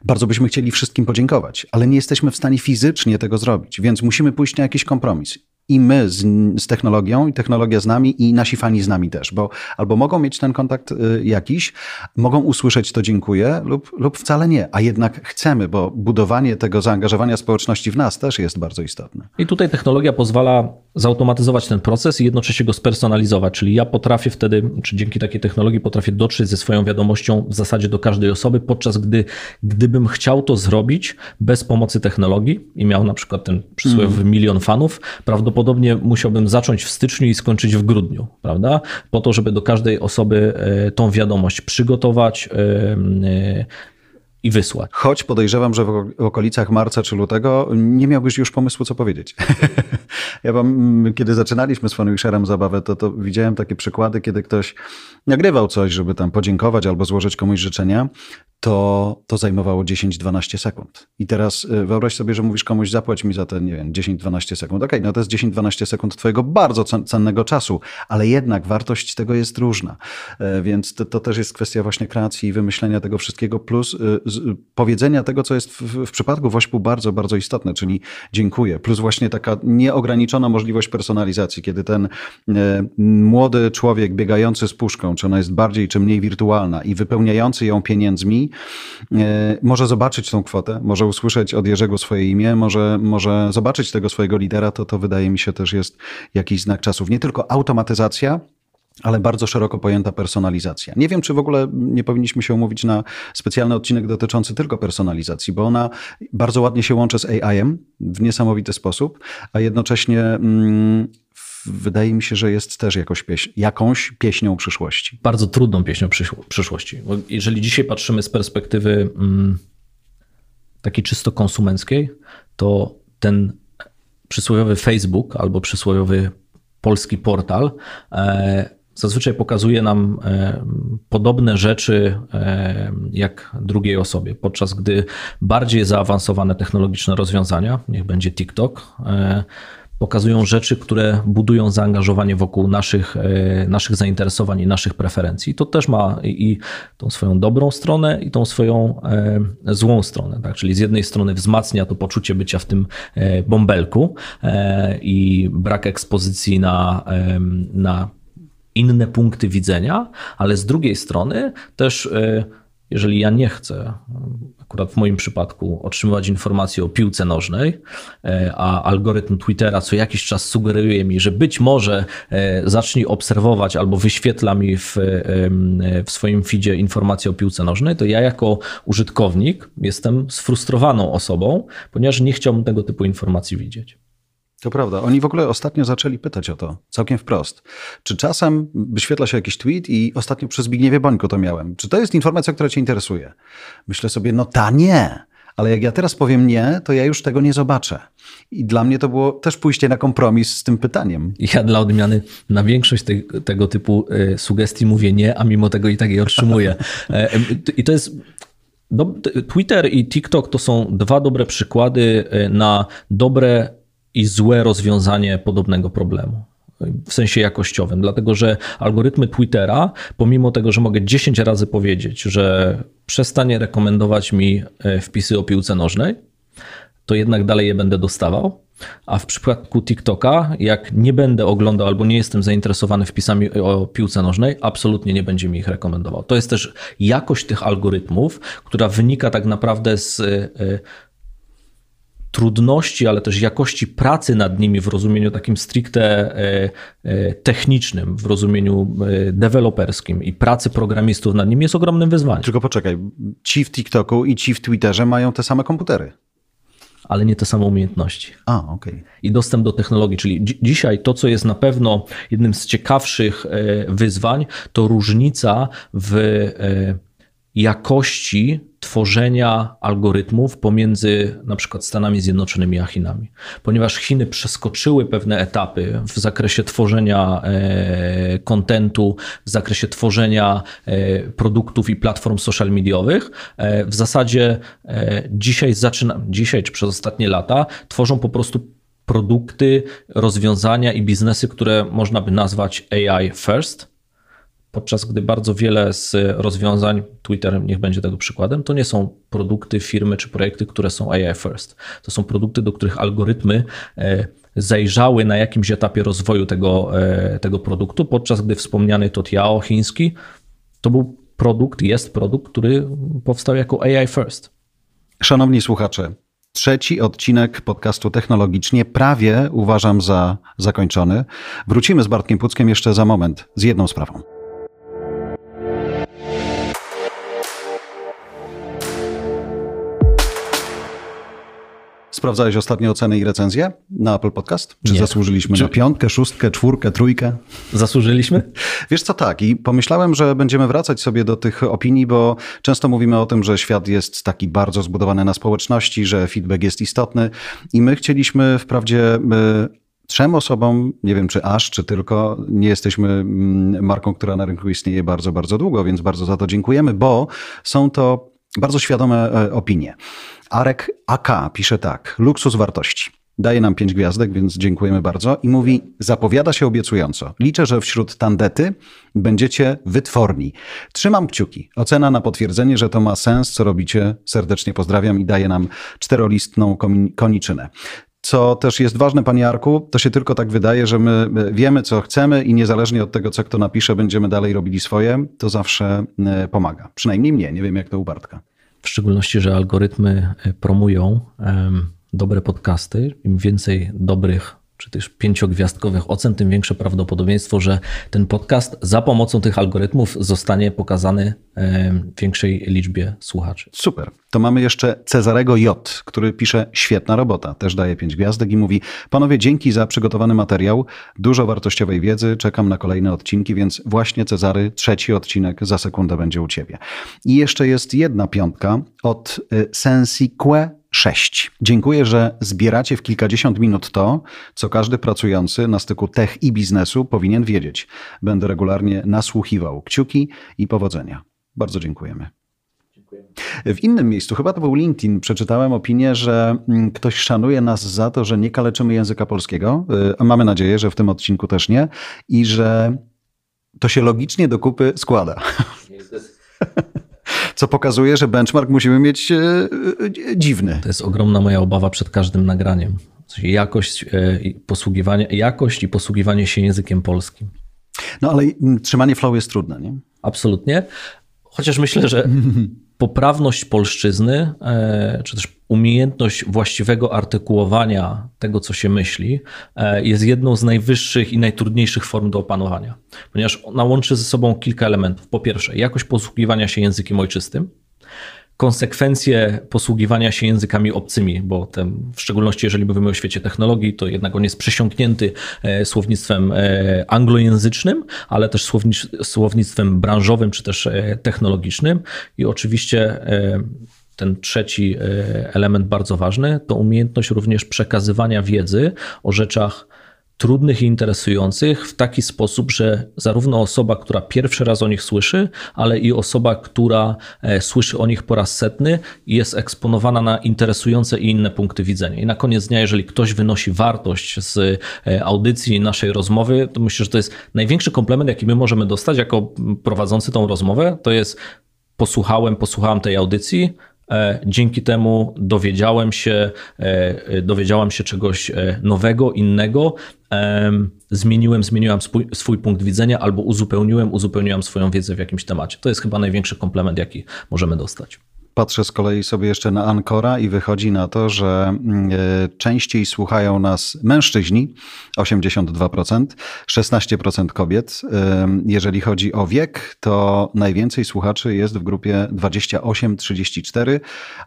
Bardzo byśmy chcieli wszystkim podziękować, ale nie jesteśmy w stanie fizycznie tego zrobić, więc musimy pójść na jakiś kompromis i my z, z, technologią, i technologia z nami, i nasi fani z nami też, bo albo mogą mieć ten kontakt y, jakiś, mogą usłyszeć to dziękuję, lub, lub wcale nie, a jednak chcemy, bo budowanie tego zaangażowania społeczności w nas też jest bardzo istotne. I tutaj technologia pozwala zautomatyzować ten proces i jednocześnie go spersonalizować, czyli ja potrafię wtedy, czy dzięki takiej technologii potrafię dotrzeć ze swoją wiadomością w zasadzie do każdej osoby, podczas gdy gdybym chciał to zrobić bez pomocy technologii i miał na przykład ten przysłowiowy mm. milion fanów, prawdopodobnie prawdopodobnie musiałbym zacząć w styczniu i skończyć w grudniu, prawda? Po to, żeby do każdej osoby e, tą wiadomość przygotować, e, i wysłać. Choć podejrzewam, że w okolicach marca czy lutego nie miałbyś już pomysłu, co powiedzieć. ja wam, kiedy zaczynaliśmy z Funwisherem zabawę, to, to widziałem takie przykłady, kiedy ktoś nagrywał coś, żeby tam podziękować albo złożyć komuś życzenia, to, to zajmowało 10-12 sekund. I teraz y, wyobraź sobie, że mówisz komuś, zapłać mi za te, nie wiem, 10-12 sekund. Okej, okay, no to jest 10-12 sekund twojego bardzo cennego czasu, ale jednak wartość tego jest różna. E, więc to, to też jest kwestia właśnie kreacji i wymyślenia tego wszystkiego, plus y, powiedzenia tego, co jest w, w przypadku Wośpu bardzo, bardzo istotne, czyli dziękuję, plus właśnie taka nieograniczona możliwość personalizacji, kiedy ten e, młody człowiek biegający z puszką, czy ona jest bardziej czy mniej wirtualna i wypełniający ją pieniędzmi, e, może zobaczyć tą kwotę, może usłyszeć od Jerzego swoje imię, może, może zobaczyć tego swojego lidera, to to wydaje mi się też jest jakiś znak czasów. Nie tylko automatyzacja, ale bardzo szeroko pojęta personalizacja. Nie wiem, czy w ogóle nie powinniśmy się umówić na specjalny odcinek dotyczący tylko personalizacji, bo ona bardzo ładnie się łączy z AI-em w niesamowity sposób, a jednocześnie mm, wydaje mi się, że jest też jakoś pieśń, jakąś pieśnią przyszłości. Bardzo trudną pieśnią przyszłości. Bo jeżeli dzisiaj patrzymy z perspektywy mm, takiej czysto konsumenckiej, to ten przysłowiowy Facebook albo przysłowiowy polski portal e, zazwyczaj pokazuje nam e, podobne rzeczy e, jak drugiej osobie, podczas gdy bardziej zaawansowane technologiczne rozwiązania, niech będzie TikTok, e, pokazują rzeczy, które budują zaangażowanie wokół naszych, naszych zainteresowań i naszych preferencji. To też ma i tą swoją dobrą stronę, i tą swoją złą stronę. Tak? Czyli z jednej strony wzmacnia to poczucie bycia w tym bąbelku i brak ekspozycji na, na inne punkty widzenia, ale z drugiej strony też, e, jeżeli ja nie chcę, akurat w moim przypadku, otrzymywać informacji o piłce nożnej, e, a algorytm Twittera co jakiś czas sugeruje mi, że być może e, zacznij obserwować albo wyświetla mi w, w swoim feedzie informacje o piłce nożnej, to ja jako użytkownik jestem sfrustrowaną osobą, ponieważ nie chciałbym tego typu informacji widzieć. To prawda. Oni w ogóle ostatnio zaczęli pytać o to, całkiem wprost. Czy czasem wyświetla się jakiś tweet i ostatnio przez Zbigniewie Bońko to miałem. Czy to jest informacja, która cię interesuje? Myślę sobie, no ta nie. Ale jak ja teraz powiem nie, to ja już tego nie zobaczę. I dla mnie to było też pójście na kompromis z tym pytaniem. Ja dla odmiany na większość te, tego typu y, sugestii mówię nie, a mimo tego i tak je otrzymuję. E, I to jest Twitter i TikTok to są dwa dobre przykłady y, na dobre i złe rozwiązanie podobnego problemu w sensie jakościowym, dlatego że algorytmy Twittera, pomimo tego, że mogę 10 razy powiedzieć, że przestanie rekomendować mi e, wpisy o piłce nożnej, to jednak dalej je będę dostawał. A w przypadku TikToka, jak nie będę oglądał albo nie jestem zainteresowany wpisami o piłce nożnej, absolutnie nie będzie mi ich rekomendował. To jest też jakość tych algorytmów, która wynika tak naprawdę z e, trudności, ale też jakości pracy nad nimi w rozumieniu takim stricte e, e, technicznym, w rozumieniu e, deweloperskim i pracy programistów nad nimi jest ogromnym wyzwaniem. Tylko poczekaj, ci w TikToku i ci w Twitterze mają te same komputery. Ale nie te same umiejętności. A, okej. Okay. I dostęp do technologii. Czyli dzi dzisiaj to, co jest na pewno jednym z ciekawszych wyzwań, to różnica w jakości tworzenia algorytmów pomiędzy na przykład Stanami Zjednoczonymi a Chinami. Ponieważ Chiny przeskoczyły pewne etapy w zakresie tworzenia e, kontentu, w zakresie tworzenia e, produktów i platform social mediowych, e, w zasadzie dzisiaj zaczyna, dzisiaj czy przez ostatnie lata tworzą po prostu produkty, rozwiązania i biznesy, które można by nazwać AI first podczas gdy bardzo wiele z rozwiązań, Twitter niech będzie tego przykładem, to nie są produkty, firmy czy projekty, które są AI first. To są produkty, do których algorytmy e, zajrzały na jakimś etapie rozwoju tego, e, tego produktu, podczas gdy wspomniany Totiao chiński to był produkt, jest produkt, który powstał jako AI first. Szanowni słuchacze, trzeci odcinek podcastu Technologicznie prawie uważam za zakończony. Wrócimy z Bartkiem Puckiem jeszcze za moment z jedną sprawą. Sprawdzałeś ostatnie oceny i recenzje na Apple Podcast? Czy Nie. zasłużyliśmy Czy... na piątkę, szóstkę, czwórkę, trójkę? Zasłużyliśmy? Wiesz co, tak. I pomyślałem, że będziemy wracać sobie do tych opinii, bo często mówimy o tym, że świat jest taki bardzo zbudowany na społeczności, że feedback jest istotny i my chcieliśmy wprawdzie trzem osobom, nie wiem czy aż, czy tylko, nie jesteśmy mm, marką, która na rynku istnieje bardzo, bardzo długo, więc bardzo za to dziękujemy, bo są to bardzo świadome e, opinie. Arek AK pisze tak, luksus wartości. Daje nam pięć gwiazdek, więc dziękujemy bardzo. I mówi, zapowiada się obiecująco. Liczę, że wśród tandety będziecie wytworni. Trzymam kciuki. Ocena na potwierdzenie, że to ma sens, co robicie. Serdecznie pozdrawiam i daje nam czterolistną koniczynę. Co też jest ważne, panie Arku, to się tylko tak wydaje, że my wiemy, co chcemy i niezależnie od tego, co kto napisze, będziemy dalej robili swoje. To zawsze e, pomaga. Przynajmniej mnie, nie wiem jak to u Bartka. W szczególności, że algorytmy e, promują dobre podcasty. Im więcej dobrych czy też pięciogwiazdkowych ocen, tym większe prawdopodobieństwo, że ten podcast za pomocą tych algorytmów zostanie pokazany większej liczbie słuchaczy. Super. To mamy jeszcze Cezarego J, który pisze świetna robota, też daje pięć gwiazdek i mówi: Panowie, dzięki za przygotowany materiał, dużo wartościowej wiedzy, czekam na kolejne odcinki, więc właśnie Cezary, trzeci odcinek za sekundę będzie u ciebie. I jeszcze jest jedna piątka od y, Sensique 6. Dziękuję, że zbieracie w kilkadziesiąt minut to, co każdy pracujący na styku tech i biznesu powinien wiedzieć. Będę regularnie nasłuchiwał. Kciuki i powodzenia. Bardzo dziękujemy. W innym miejscu, chyba to był LinkedIn, przeczytałem opinię, że mm, ktoś szanuje nas za to, że nie kaleczymy języka polskiego. Y, mamy nadzieję, że w tym odcinku też nie. I że to się logicznie do kupy składa. Co pokazuje, że benchmark musimy mieć e, e, dziwny. To jest ogromna moja obawa przed każdym nagraniem. Jakość, e, posługiwanie, jakość i posługiwanie się językiem polskim. No ale trzymanie flow jest trudne, nie? Absolutnie. Chociaż myślę, że poprawność polszczyzny, czy też umiejętność właściwego artykułowania tego, co się myśli, e, jest jedną z najwyższych i najtrudniejszych form do opanowania, ponieważ ona łączy ze sobą kilka elementów. Po pierwsze, jakość posługiwania się językiem ojczystym, konsekwencje posługiwania się językami obcymi, bo ten, w szczególności jeżeli mówimy o świecie technologii, to jednak on jest przesiąknięty e, słownictwem e, anglojęzycznym, ale też słownictwem branżowym czy też technologicznym i oczywiście ten trzeci element bardzo ważny to umiejętność również przekazywania wiedzy o rzeczach trudnych i interesujących w taki sposób, że zarówno osoba, która pierwszy raz o nich słyszy, ale i osoba, która e, słyszy o nich po raz setny, jest eksponowana na interesujące i inne punkty widzenia. I na koniec dnia, jeżeli ktoś wynosi wartość z e, audycji naszej rozmowy, to myślę, że to jest największy komplement, jaki my możemy dostać jako prowadzący tą rozmowę. To jest posłuchałem, posłuchałem tej audycji, E, dzięki temu dowiedziałem się, e, dowiedziałam się czegoś e, nowego, innego. Zmieniłem, zmieniłam swój, swój punkt widzenia albo uzupełniłem, uzupełniłam swoją wiedzę w jakimś temacie. To jest chyba największy komplement, jaki możemy dostać. Patrzę z kolei sobie jeszcze na Ancora i wychodzi na to, że mm, e, częściej słuchają nas mężczyźni, 82%, 16% kobiet. Jeżeli chodzi o wiek, to najwięcej słuchaczy jest w grupie 28-34,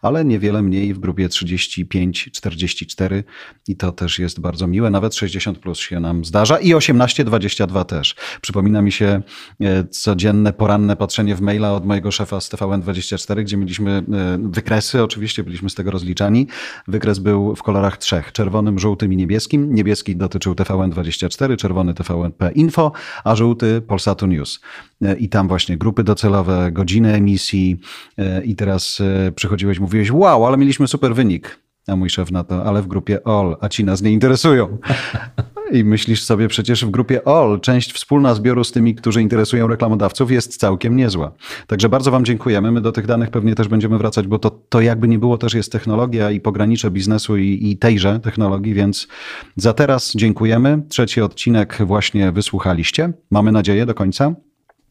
ale niewiele mniej w grupie 35-44 i to też jest bardzo miłe. Nawet 60 plus się nam zdarza i 18-22 też. Przypomina mi się e, codzienne, poranne patrzenie w maila od mojego szefa z TVN24, gdzie mieliśmy e, wykresy, oczywiście byliśmy z tego rozliczani. Wykres był w kolorach trzech, czerwonym, żółtym i niebieskim. Niebieski dotyczył TVN24, czerwony TVNP Info, a żółty Polsatu News. E, I tam właśnie grupy docelowe, godziny emisji e, i teraz przychodziłeś, mówiłeś, wow, ale mieliśmy super wynik. A mój szef na to, ale w grupie all, a ci nas nie interesują. I myślisz sobie, przecież w grupie all część wspólna zbioru z tymi, którzy interesują reklamodawców jest całkiem niezła. Także bardzo Wam dziękujemy. My do tych danych pewnie też będziemy wracać, bo to, to jakby nie było też jest technologia i pogranicze biznesu i, i tejże technologii, więc za teraz dziękujemy. Trzeci odcinek właśnie wysłuchaliście. Mamy nadzieję do końca.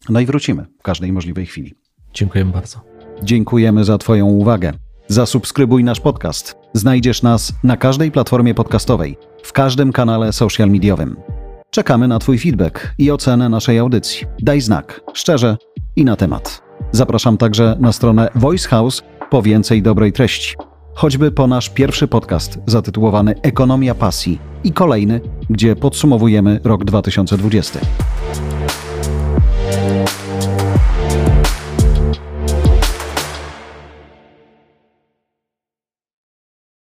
No i wrócimy w każdej możliwej chwili. Dziękujemy bardzo. Dziękujemy za Twoją uwagę. Zasubskrybuj nasz podcast. Znajdziesz nas na każdej platformie podcastowej, w każdym kanale social mediowym. Czekamy na Twój feedback i ocenę naszej audycji. Daj znak, szczerze i na temat. Zapraszam także na stronę Voice House po więcej dobrej treści. Choćby po nasz pierwszy podcast zatytułowany Ekonomia Pasji i kolejny, gdzie podsumowujemy rok 2020.